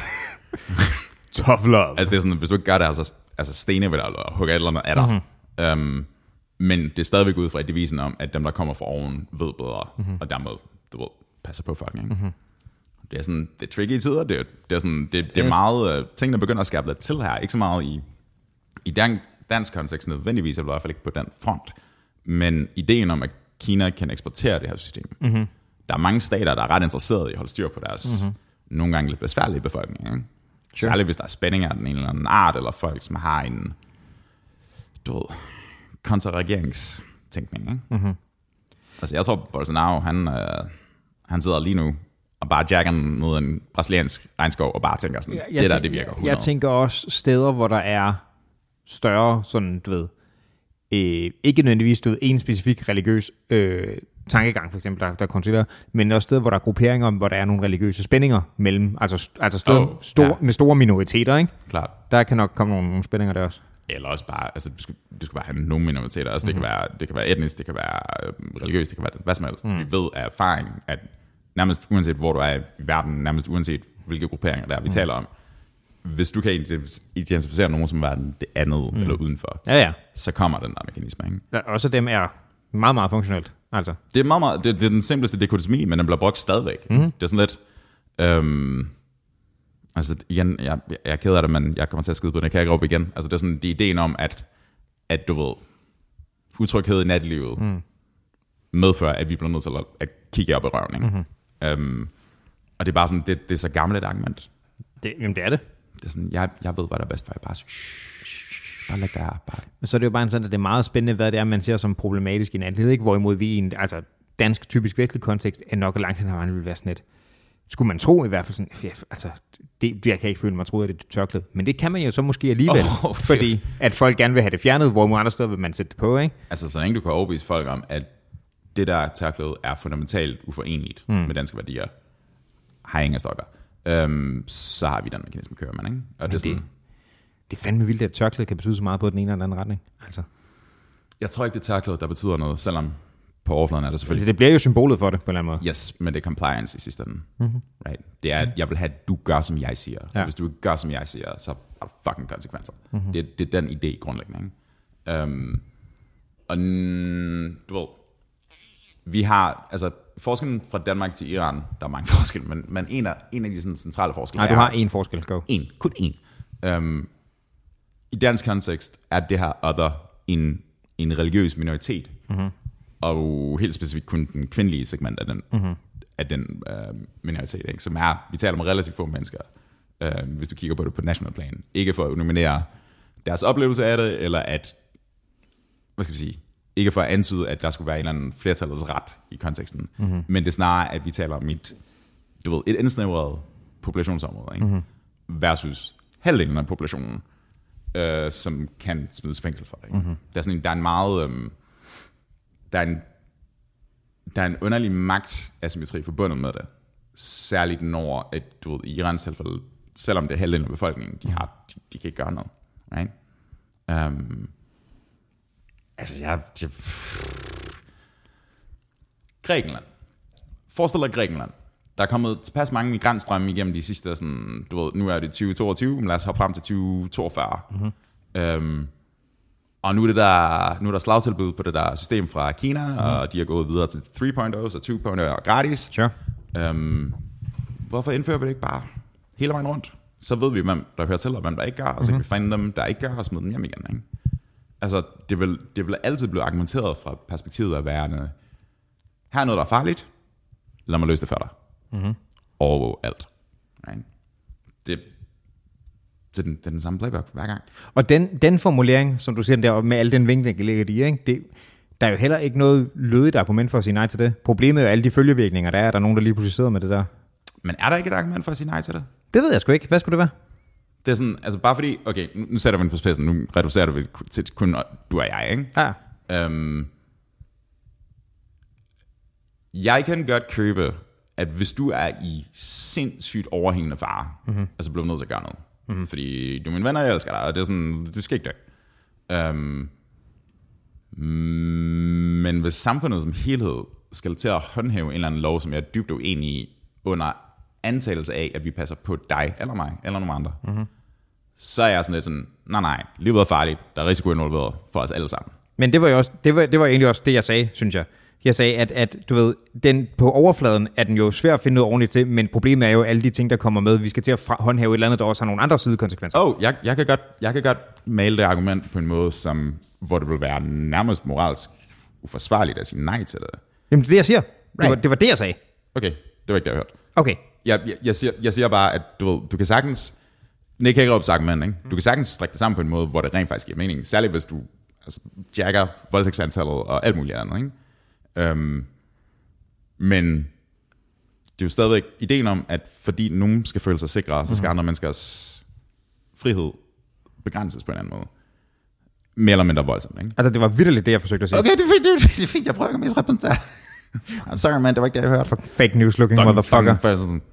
Tough love. Altså det er sådan, hvis du ikke gør det, altså, altså stene vil og hugge et eller andet af dig. Mm-hmm. Um, men det er stadigvæk ud fra devisen om, at dem, der kommer fra oven, ved bedre, mm-hmm. og dermed, du ved, passer på fucking. Mm-hmm. Det er sådan, det er tricky tider, det er, det er, sådan, det, det er meget, uh, tingene begynder at skabe lidt til her, ikke så meget i, i dan, dansk kontekst nødvendigvis, eller i hvert fald ikke på den front, men ideen om, at Kina kan eksportere det her system. Mm-hmm. Der er mange stater, der er ret interesserede i at holde styr på deres mm-hmm. nogle gange lidt besværlige befolkning. Ikke? Sure. Særligt hvis der er spændinger af den ene eller anden art, eller folk, som har en, du ved, kontraregeringstænkning. Ikke? Mm-hmm. Altså jeg tror, Bolsonaro, han, øh, han sidder lige nu og bare jacker ned en brasiliansk regnskov og bare tænker sådan, jeg, jeg det der, det virker 100. Jeg tænker også steder, hvor der er større, sådan, du ved, øh, ikke nødvendigvis du ved, en specifik religiøs øh, tankegang, for eksempel, der, der konsiderer, men også steder, hvor der er grupperinger, hvor der er nogle religiøse spændinger mellem, altså, altså steder oh, stor, ja. med store minoriteter, ikke? Klart. Der kan nok komme nogle, nogle spændinger der også. Eller også bare, altså du skal, du skal bare have nogle minoriteter. Altså, mm-hmm. det, kan mhm. være, det kan være etnisk, det kan være øh, religiøst, det kan være hvad som helst. Mm. Vi ved af erfaring, at nærmest uanset hvor du er i verden, nærmest uanset hvilke grupperinger der er, vi mm. taler om, hvis du kan identificere nogen som verden det andet mm. eller udenfor, ja, ja. så kommer den der mekanisme. Ikke? Ja, også dem er meget, meget funktionelt. Altså. Det er, meget, meget, det, det er den simpleste dekotismi, men den bliver brugt stadigvæk. Mm. Det er sådan lidt... Øhm, altså igen, jeg, jeg er ked af det, men jeg kommer til at skide på det, jeg kan ikke råbe igen. Altså det er sådan det er ideen om, at, at du ved, utryghed i nattelivet mm. medfører, at vi bliver nødt til at, at kigge op i røven. Ikke? Mm-hmm. Øhm, og det er bare sådan, det, det er så gammelt et argument. Det, jamen det er det. Det er sådan, jeg, jeg ved, hvad der er bedst for, jeg bare bare læg der bare. Så er det jo bare en sådan, at det er meget spændende, hvad det er, man ser som problematisk i en anden ikke? Hvorimod vi i en altså, dansk, typisk vestlig kontekst, er nok langt hen ad vejen vil være sådan et, skulle man tro i hvert fald sådan, ja, altså, det, jeg kan ikke føle mig troet, at det er tørklæde. Men det kan man jo så måske alligevel, oh, fordi at folk gerne vil have det fjernet, hvor andre steder vil man sætte det på, ikke? Altså, så længe du kan overbevise folk om, at det der tørklæde er fundamentalt uforenligt mm. med danske værdier, har ingen stokker, øhm, så har vi den mekanisme, kører man, ikke? Og det er sådan, det er fandme vildt, at tørklæde kan betyde så meget på den ene eller anden retning. Altså. Jeg tror ikke, det er tørklæde, der betyder noget, selvom på overfladen er det selvfølgelig. Altså, det bliver jo symbolet for det, på en eller anden måde. Yes, men det er compliance i sidste ende. Mm-hmm. Right? Det er, at jeg vil have, at du gør, som jeg siger. Ja. Hvis du ikke gør, som jeg siger, så er der fucking konsekvenser. Mm-hmm. Det, det er den idé grundlæggende. Ikke? Um, og du ved, vi har, altså forskellen fra Danmark til Iran, der er mange forskelle, men, men en, af, en af de sådan, centrale forskelle Nej, du har en forskel, go. En, kun en. Um, i dansk kontekst er det her other en, en religiøs minoritet, mm-hmm. og helt specifikt kun den kvindelige segment af den, mm-hmm. af den uh, minoritet, ikke? som er, vi taler om relativt få mennesker, uh, hvis du kigger på det på national plan. Ikke for at nominere deres oplevelse af det, eller at, hvad skal vi sige, ikke for at antyde, at der skulle være en eller anden flertallets ret i konteksten, mm-hmm. men det er snarere, at vi taler om et, du ved, et indsnævret populationsområde, ikke? Mm-hmm. versus halvdelen af populationen øh, som kan smides i fængsel for det. Mm-hmm. Der, er sådan en, der er en meget... Øh, der, er en, der er en underlig magtasymmetri forbundet med det. Særligt når, at, du ved, i Irans tilfælde, selvom det er halvdelen af befolkningen, de, har, de, de kan ikke gøre noget. Right? Um, altså, jeg... jeg Grækenland. Forestil dig Grækenland. Der er kommet tilpas mange migrantstrømme igennem de sidste, sådan, du ved, nu er det 2022, men lad os hoppe frem til 2042. Mm-hmm. Um, og nu er, det der, nu er der slagtilbud på det der system fra Kina, mm. og de er gået videre til 3.0 så 2.0 er gratis. Sure. Um, hvorfor indfører vi det ikke bare hele vejen rundt? Så ved vi, hvem der hører til, og hvem der ikke gør, og så kan vi finde dem, der ikke gør, og smide dem hjem igen. Ikke? Altså, det vil, det vil altid blive argumenteret fra perspektivet af værende, her er noget, der er farligt, lad mig løse det for dig. Mm-hmm. Og alt. Right? Det, det, er den, det er den samme playback hver gang. Og den, den formulering, som du siger der, med al den vinkling, der ligger i, ikke? Det, der er jo heller ikke noget lødigt argument for at sige nej til det. Problemet er jo alle de følgevirkninger, der er. Der er nogen, der lige pludselig sidder med det der. Men er der ikke et argument for at sige nej til det? Det ved jeg sgu ikke. Hvad skulle det være? Det er sådan, altså bare fordi, okay, nu, sætter vi den på spidsen, nu reducerer du det til kun du og jeg, ikke? Ja. Øhm, jeg kan godt købe, at hvis du er i sindssygt overhængende fare, mm-hmm. altså bliver du nødt til at gøre noget. Mm-hmm. Fordi du er min venner, jeg elsker dig, og det er sådan, du skal ikke dø. Um, men hvis samfundet som helhed skal til at håndhæve en eller anden lov, som jeg er dybt uenig i, under antagelse af, at vi passer på dig, eller mig, eller nogle andre, mm-hmm. Så er jeg sådan lidt sådan, nej nej, livet er farligt, der er risiko involveret for os alle sammen. Men det var jo også, det var, det var egentlig også det, jeg sagde, synes jeg. Jeg sagde, at, at du ved, den, på overfladen er den jo svær at finde noget ordentligt til, men problemet er jo alle de ting, der kommer med. Vi skal til at håndhæve et eller andet, der også har nogle andre sidekonsekvenser. Oh, jeg, jeg, kan godt, jeg kan godt male det argument på en måde, som, hvor det vil være nærmest moralsk uforsvarligt at sige nej til det. Jamen, det er det, jeg siger. Right. Det, var, det var det, jeg sagde. Okay, det var ikke det, jeg hørte. Okay. Jeg, jeg, jeg, siger, jeg siger bare, at du, ved, du kan sagtens... Nick Hagerup's argument, ikke? Du kan sagtens strikke det sammen på en måde, hvor det rent faktisk giver mening. Særligt hvis du altså, jacker voldtægtsantallet og alt muligt andet, ikke? Øhm, men det er jo stadigvæk ideen om, at fordi nogen skal føle sig sikre, så skal mm. andre menneskers frihed begrænses på en anden måde. Mere eller mindre voldsomt, ikke? Altså, det var vidderligt det, jeg forsøgte at sige. Okay, det er fint, det er fint, det er fint jeg prøver at misrepræsentere. I'm sorry, man, det var ikke det, jeg hørte. Fake news looking fucking, motherfucker. Fucking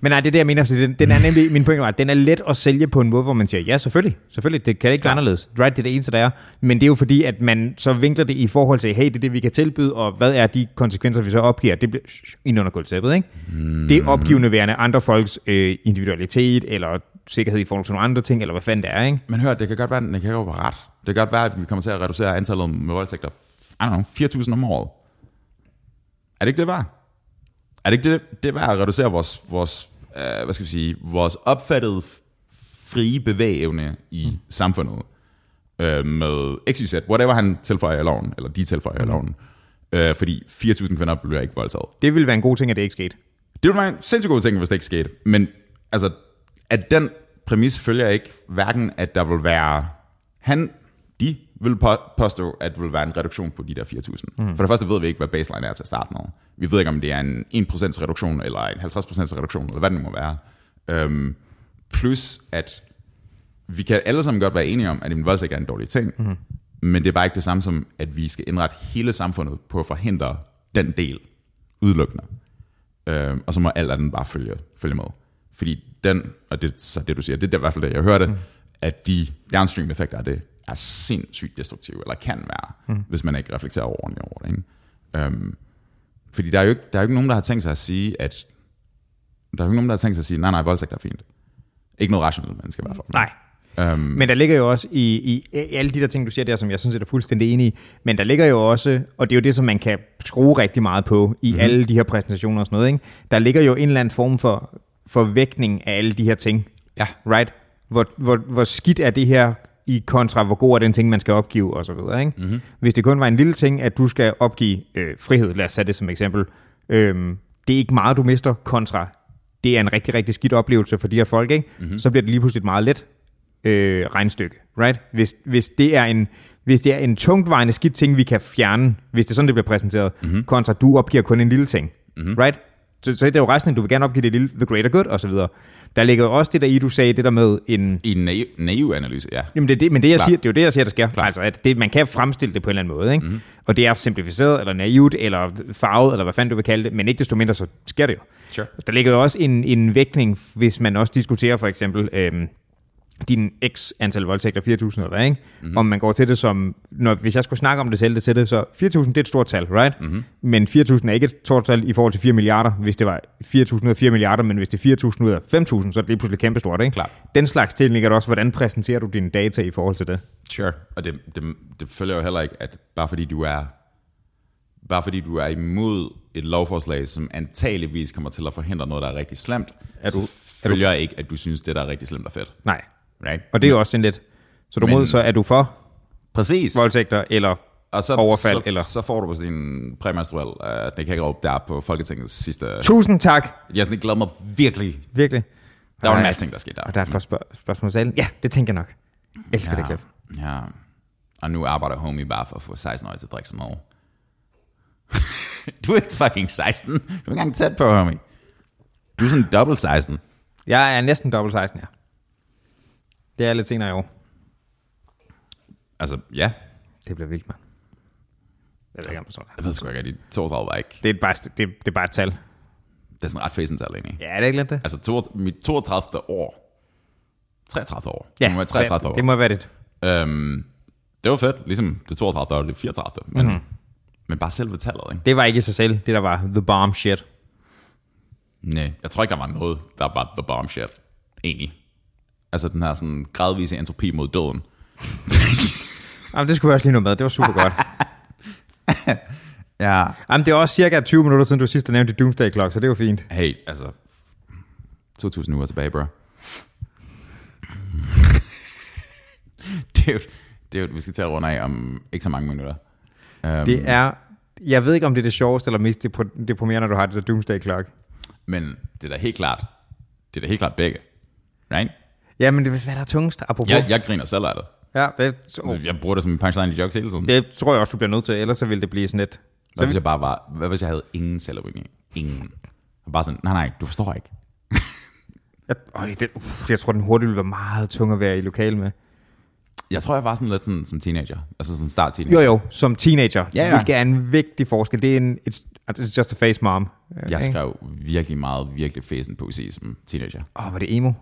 men nej, det er det, jeg mener. Den, den er nemlig, min pointe var, at den er let at sælge på en måde, hvor man siger, ja, selvfølgelig, selvfølgelig, det kan ikke være anderledes. Right, det er det eneste, der er. Men det er jo fordi, at man så vinkler det i forhold til, hey, det er det, vi kan tilbyde, og hvad er de konsekvenser, vi så opgiver? Det bliver ind under gulvtæppet, ikke? Mm. Det er opgivende værende andre folks øh, individualitet, eller sikkerhed i forhold til nogle andre ting, eller hvad fanden det er, ikke? Men hør, det kan godt være, at det kan være ret. Det kan godt være, at vi kommer til at reducere antallet med voldtægter, I don't know, 4.000 om året. Er det ikke det værd? Er det ikke det, det værd at reducere vores, vores øh, hvad skal vi sige, vores opfattede frie bevægeevne i mm. samfundet øh, med XYZ, whatever han tilføjer i loven, eller de tilføjer mm. i loven, øh, fordi 4.000 kvinder bliver ikke voldtaget. Det ville være en god ting, at det ikke skete. Det ville være en sindssygt god ting, hvis det ikke skete, men altså, at den præmis følger ikke hverken, at der vil være, han, de vil påstå, at det vil være en reduktion på de der 4.000. Mm. For det første ved vi ikke, hvad baseline er til at starte med. Vi ved ikke, om det er en 1% reduktion, eller en 50% reduktion, eller hvad det nu må være. Øhm, plus, at vi kan alle sammen godt være enige om, at en voldtægt er en dårlig ting, mm. men det er bare ikke det samme som, at vi skal indrette hele samfundet på at forhindre den del udelukkende. Øhm, og så må alt andet bare følge, følge med. Fordi den, og det så det du siger, det er i hvert fald det, jeg hørte, mm. at de downstream effekter af det er sindssygt destruktive, eller kan være, mm. hvis man ikke reflekterer ordentligt over det. Ikke? Øhm, fordi der er, jo ikke, der er jo ikke nogen, der har tænkt sig at sige, at der er jo ikke nogen, der har tænkt sig at sige, nej, nej, voldtægt er fint. Ikke noget rationelt menneske i hvert fald. Nej. Um, men der ligger jo også i, i, alle de der ting, du siger der, som jeg synes er fuldstændig enig i, men der ligger jo også, og det er jo det, som man kan skrue rigtig meget på i mm-hmm. alle de her præsentationer og sådan noget, ikke? der ligger jo en eller anden form for forvægtning af alle de her ting. Ja. Right? Hvor, hvor, hvor skidt er det her i kontra, hvor god er den ting, man skal opgive og så videre. Ikke? Mm-hmm. Hvis det kun var en lille ting, at du skal opgive øh, frihed, lad os sætte det som eksempel, øh, det er ikke meget, du mister, kontra det er en rigtig, rigtig skidt oplevelse for de her folk, ikke? Mm-hmm. så bliver det lige pludselig et meget let øh, regnstykke. Right? Hvis, hvis, det er en, hvis det er en tungtvejende skidt ting, vi kan fjerne, hvis det er sådan, det bliver præsenteret, mm-hmm. kontra du opgiver kun en lille ting. Mm-hmm. Right? Så, så det er jo resten, du vil gerne opgive det lille The Greater Good og så videre. Der ligger jo også det der i, du sagde, det der med en... I en naiv, naiv analyse, ja. Jamen det er det, men det, jeg siger, det er jo det, jeg siger, der sker. Altså, at det, man kan fremstille det på en eller anden måde, ikke? Mm. Og det er simplificeret, eller naivt, eller farvet, eller hvad fanden du vil kalde det, men ikke desto mindre, så sker det jo. Sure. Der ligger jo også en, en vægtning, hvis man også diskuterer for eksempel øhm, din x antal voldtægter, 4.000 eller hvad, ikke? Mm-hmm. Om man går til det som, når, hvis jeg skulle snakke om det selv, det til det, så 4.000 det er et stort tal, right? Mm-hmm. Men 4.000 er ikke et stort tal i forhold til 4 milliarder, hvis det var 4.000 ud af 4 milliarder, men hvis det er 4.000 ud af 5.000, så er det lige pludselig kæmpestort, ikke? Klart. Den slags ting ligger også, hvordan præsenterer du dine data i forhold til det? Sure. Og det, det, det følger jo heller ikke, at bare fordi du er bare fordi du er imod et lovforslag, som antageligvis kommer til at forhindre noget, der er rigtig slemt, Er du- så følger ikke, at du synes, det der er rigtig slemt og fedt. Nej. Right? Og det er jo også sådan lidt, så du Men- mod, så er du for Præcis. voldtægter, eller Og så, overfald, så, eller- så får du på sin præmenstruel uh, Nick Hagerup der på Folketingets sidste... tusind tak, Jeg har sådan glædet mig virkelig. virkelig. Der var en masse ting, der skete der. Og der er et par spørg- spørgsmål salen. Ja, det tænker jeg nok. Jeg elsker ja. det klip. ja. Og nu arbejder homie bare for at få 16 år til at drikke sådan noget. du er ikke fucking 16. Du er ikke engang tæt på, homie. Du er sådan double 16. Jeg er næsten dobbelt 16, ja. Det er lidt senere i år. Altså, ja. Det bliver vildt, mand. Jeg ved ikke, om du det. Jeg ved sgu ikke, at de 32 var ikke... Det er, bare, det, det er bare et tal. Det er sådan ret fæsental, egentlig. Ja, er det ikke lidt det? Altså, to, mit 32. år. 33 år. Ja, Det må være 33 år. det må være det. Øhm, det var fedt, ligesom det 32 år, det 34. Men, Mhm. mm-hmm. men bare selve tallet, ikke? Det var ikke i sig selv, det der var the bomb shit. Nej, jeg tror ikke, der var noget, der var the bomb shit. Egentlig. Altså den her sådan gradvise entropi mod døden. Jamen, det skulle vi også lige noget med. Det var super godt. Ja. Jamen, det er også cirka 20 minutter siden, du sidst har nævnt det Doomsday Clock, så det var fint. Hey, altså... 2000 uger tilbage, bro. dude, dude, vi skal til at runde af om ikke så mange minutter. Um, Det er... Jeg ved ikke, om det er det sjoveste eller mest deprimerende, når du har det der Doomsday Clock. Men det er da helt klart, det er da helt klart begge. Right? Ja, men det vil være der er tungest, apropos. Jeg, jeg griner selv af det. Ja, det, så, Altså, Jeg bruger det som en punchline i jokes hele tiden. det tror jeg også, du bliver nødt til, ellers så vil det blive sådan lidt... Hvad hvis jeg bare var, hvad hvis jeg havde ingen selvironi? Ingen. Og bare sådan, nej, nej, du forstår ikke. Jeg, øj, det, uh, jeg tror, den hurtigt vil være meget tung at være i lokal med. Jeg tror, jeg var sådan lidt sådan, som teenager. Altså sådan start teenager. Jo, jo, som teenager, Ja, ja. hvilket er en vigtig forskel. Det er en, it's, it's just a face mom. Jeg Ikke? skrev virkelig meget, virkelig fæsen poesi som teenager. Åh, oh, var det emo?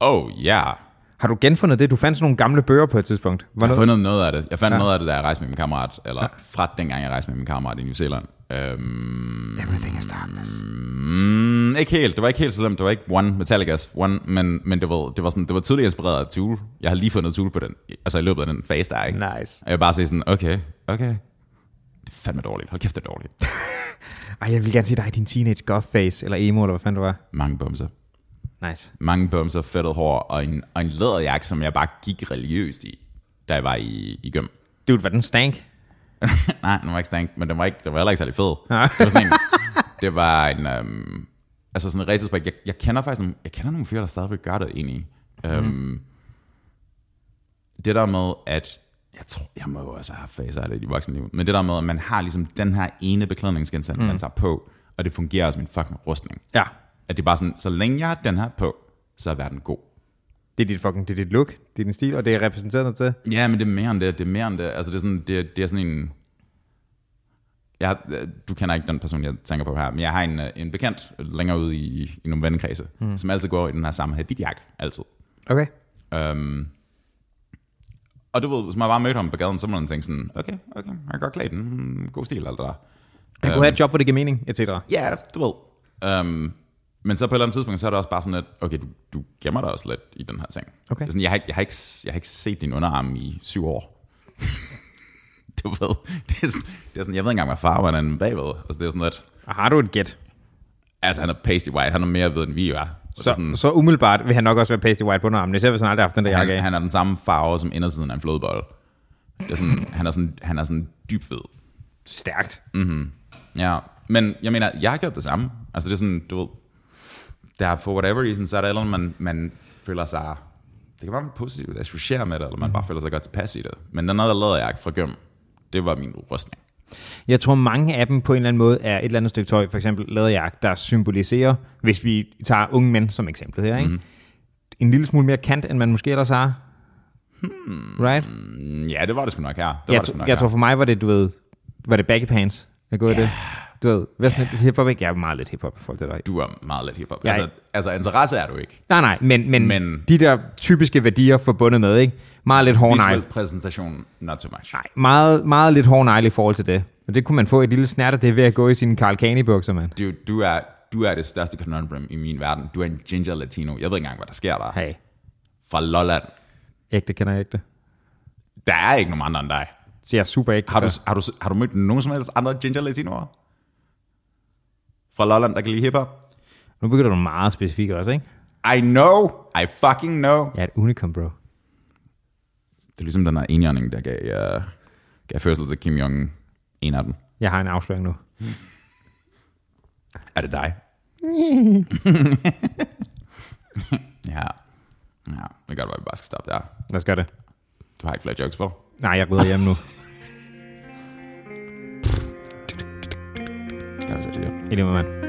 Oh, ja. Yeah. Har du genfundet det? Du fandt sådan nogle gamle bøger på et tidspunkt. Var Jeg har fundet noget af det. Jeg fandt Ja. noget af det, da jeg rejste med min kammerat, eller ja. fra dengang jeg rejste med min kammerat i New Zealand. Øhm, Everything is darkness. mm, ikke helt. Det var ikke helt så slemt. Det var ikke One, Metallica's One, men, men det, var, det, var sådan, det var tydeligt inspireret af Tool. Jeg har lige fundet Tool på den, altså i løbet af den fase der, ikke? Nice. Og jeg bare sige sådan, okay, okay. Det er fandme dårligt. Hold kæft, det er dårligt. Ej, jeg vil gerne se dig i din teenage goth face, eller emo, eller hvad fanden du var. Mange bumser. Nice. Mange bumser, fedtet hår, og en, og en læderjakke, som jeg bare gik religiøst i, da jeg var i, i gym. Dude, var den stank? Nej, den var ikke stank, men den var, ikke, den var heller ikke særlig fed. Nej. Det var sådan en, det var en, um, altså sådan en retrospekt. Jeg, jeg kender faktisk nogle, jeg kender nogle fyre, der stadigvæk gør det egentlig. Um, det der med, at jeg tror, jeg må jo også have faser det i liv, men det der med, at man har ligesom den her ene beklædningsgenstand, mm. man tager på, og det fungerer som en fucking rustning. Ja. At det er bare sådan, så længe jeg har den her på, så er verden god. Det er dit fucking, det er dit look, det er din stil, og det er repræsenteret til. Ja, men det er mere end det. Det er mere end det. Altså, det er sådan, det, det er sådan en... Jeg, du kender ikke den person, jeg tænker på her, men jeg har en, øh, en bekendt længere ude i, i nogle vennekredse, mm. som altid går i den her samme habitjakke, altid. Okay. Um, og du ved, hvis man bare mødte ham på gaden, så må man tænke sådan, okay, okay, jeg kan godt klare den, mm, god stil, alt det der. Han kunne have et job, hvor det giver mening, etc. Ja, du ved. Um, men så på et eller andet tidspunkt, så er det også bare sådan lidt, okay, du, du gemmer dig også lidt i den her ting. Okay. Sådan, jeg, har ikke, jeg, har ikke, jeg har ikke set din underarm i syv år. du ved, det er, sådan, det er sådan, jeg ved ikke engang, hvad farven er den bagved. Altså, det er sådan lidt, Og har du et gæt? altså han er pasty white, han er mere ved, end vi er. Så, Så, sådan, så umiddelbart vil han nok også være pasty white på underarmen, især hvis han aldrig har haft den der jakke han, af. han er den samme farve som indersiden af en flodbold. Det er sådan, han er sådan, han er sådan dyb hvid. Stærkt. Ja, men jeg mener, jeg har gjort det samme. Altså det er sådan, du ved, der for whatever reason, så er der eller man, man føler sig, det kan være man positivt associere med det, eller man bare føler sig godt tilpas i det. Men den der læderjakke fra Gøm, det var min rustning. Jeg tror, mange af dem på en eller anden måde er et eller andet stykke tøj, for eksempel læderjagt, der symboliserer, hvis vi tager unge mænd som eksempel her, ikke? Mm. en lille smule mere kant, end man måske ellers har. Hmm. Right? Mm, Ja, det var det sgu nok her. Det var Jeg, det sgu nok jeg her. tror for mig var det, du ved, var det baggy pants, jeg går i det. Du ved, hvad sådan et hiphop, ikke? Jeg er meget lidt hiphop forhold til dig. Du er meget lidt hiphop. Jeg- Altså, altså, interesse er du ikke. Nej, nej, men, men, Men- de der typiske værdier forbundet med, ikke? Meget lidt hårdnegl. Visuel præsentation, not so much. Nej, meget, meget lidt hårdnegl i forhold til det. Og det kunne man få et lille snært af det ved at gå i sine Carl Kani bukser, mand. Du, du, er, du er det største conundrum i min verden. Du er en ginger latino. Jeg ved ikke engang, hvad der sker der. Hey, Fra Lolland. ægte kender jeg ægte. Der er ikke nogen andre end dig. Så jeg er super ægte. Har du, så. har, du, har du mødt nogen som helst andre ginger latinoer? Fra Lolland, der kan lide hiphop? Nu begynder du meget specifikt også, ikke? I know. I fucking know. Jeg er et unikum, bro. Det er ligesom den her enhjørning, der gav, uh, gav fødsel til Kim Jong en af dem. Jeg har en afsløring nu. Er det dig? ja. Ja, det kan godt være, at vi bare skal stoppe der. Lad os gøre det. Du har ikke flere jokes på? Nej, jeg rydder hjem nu. Skal jeg så til det? I det, mand.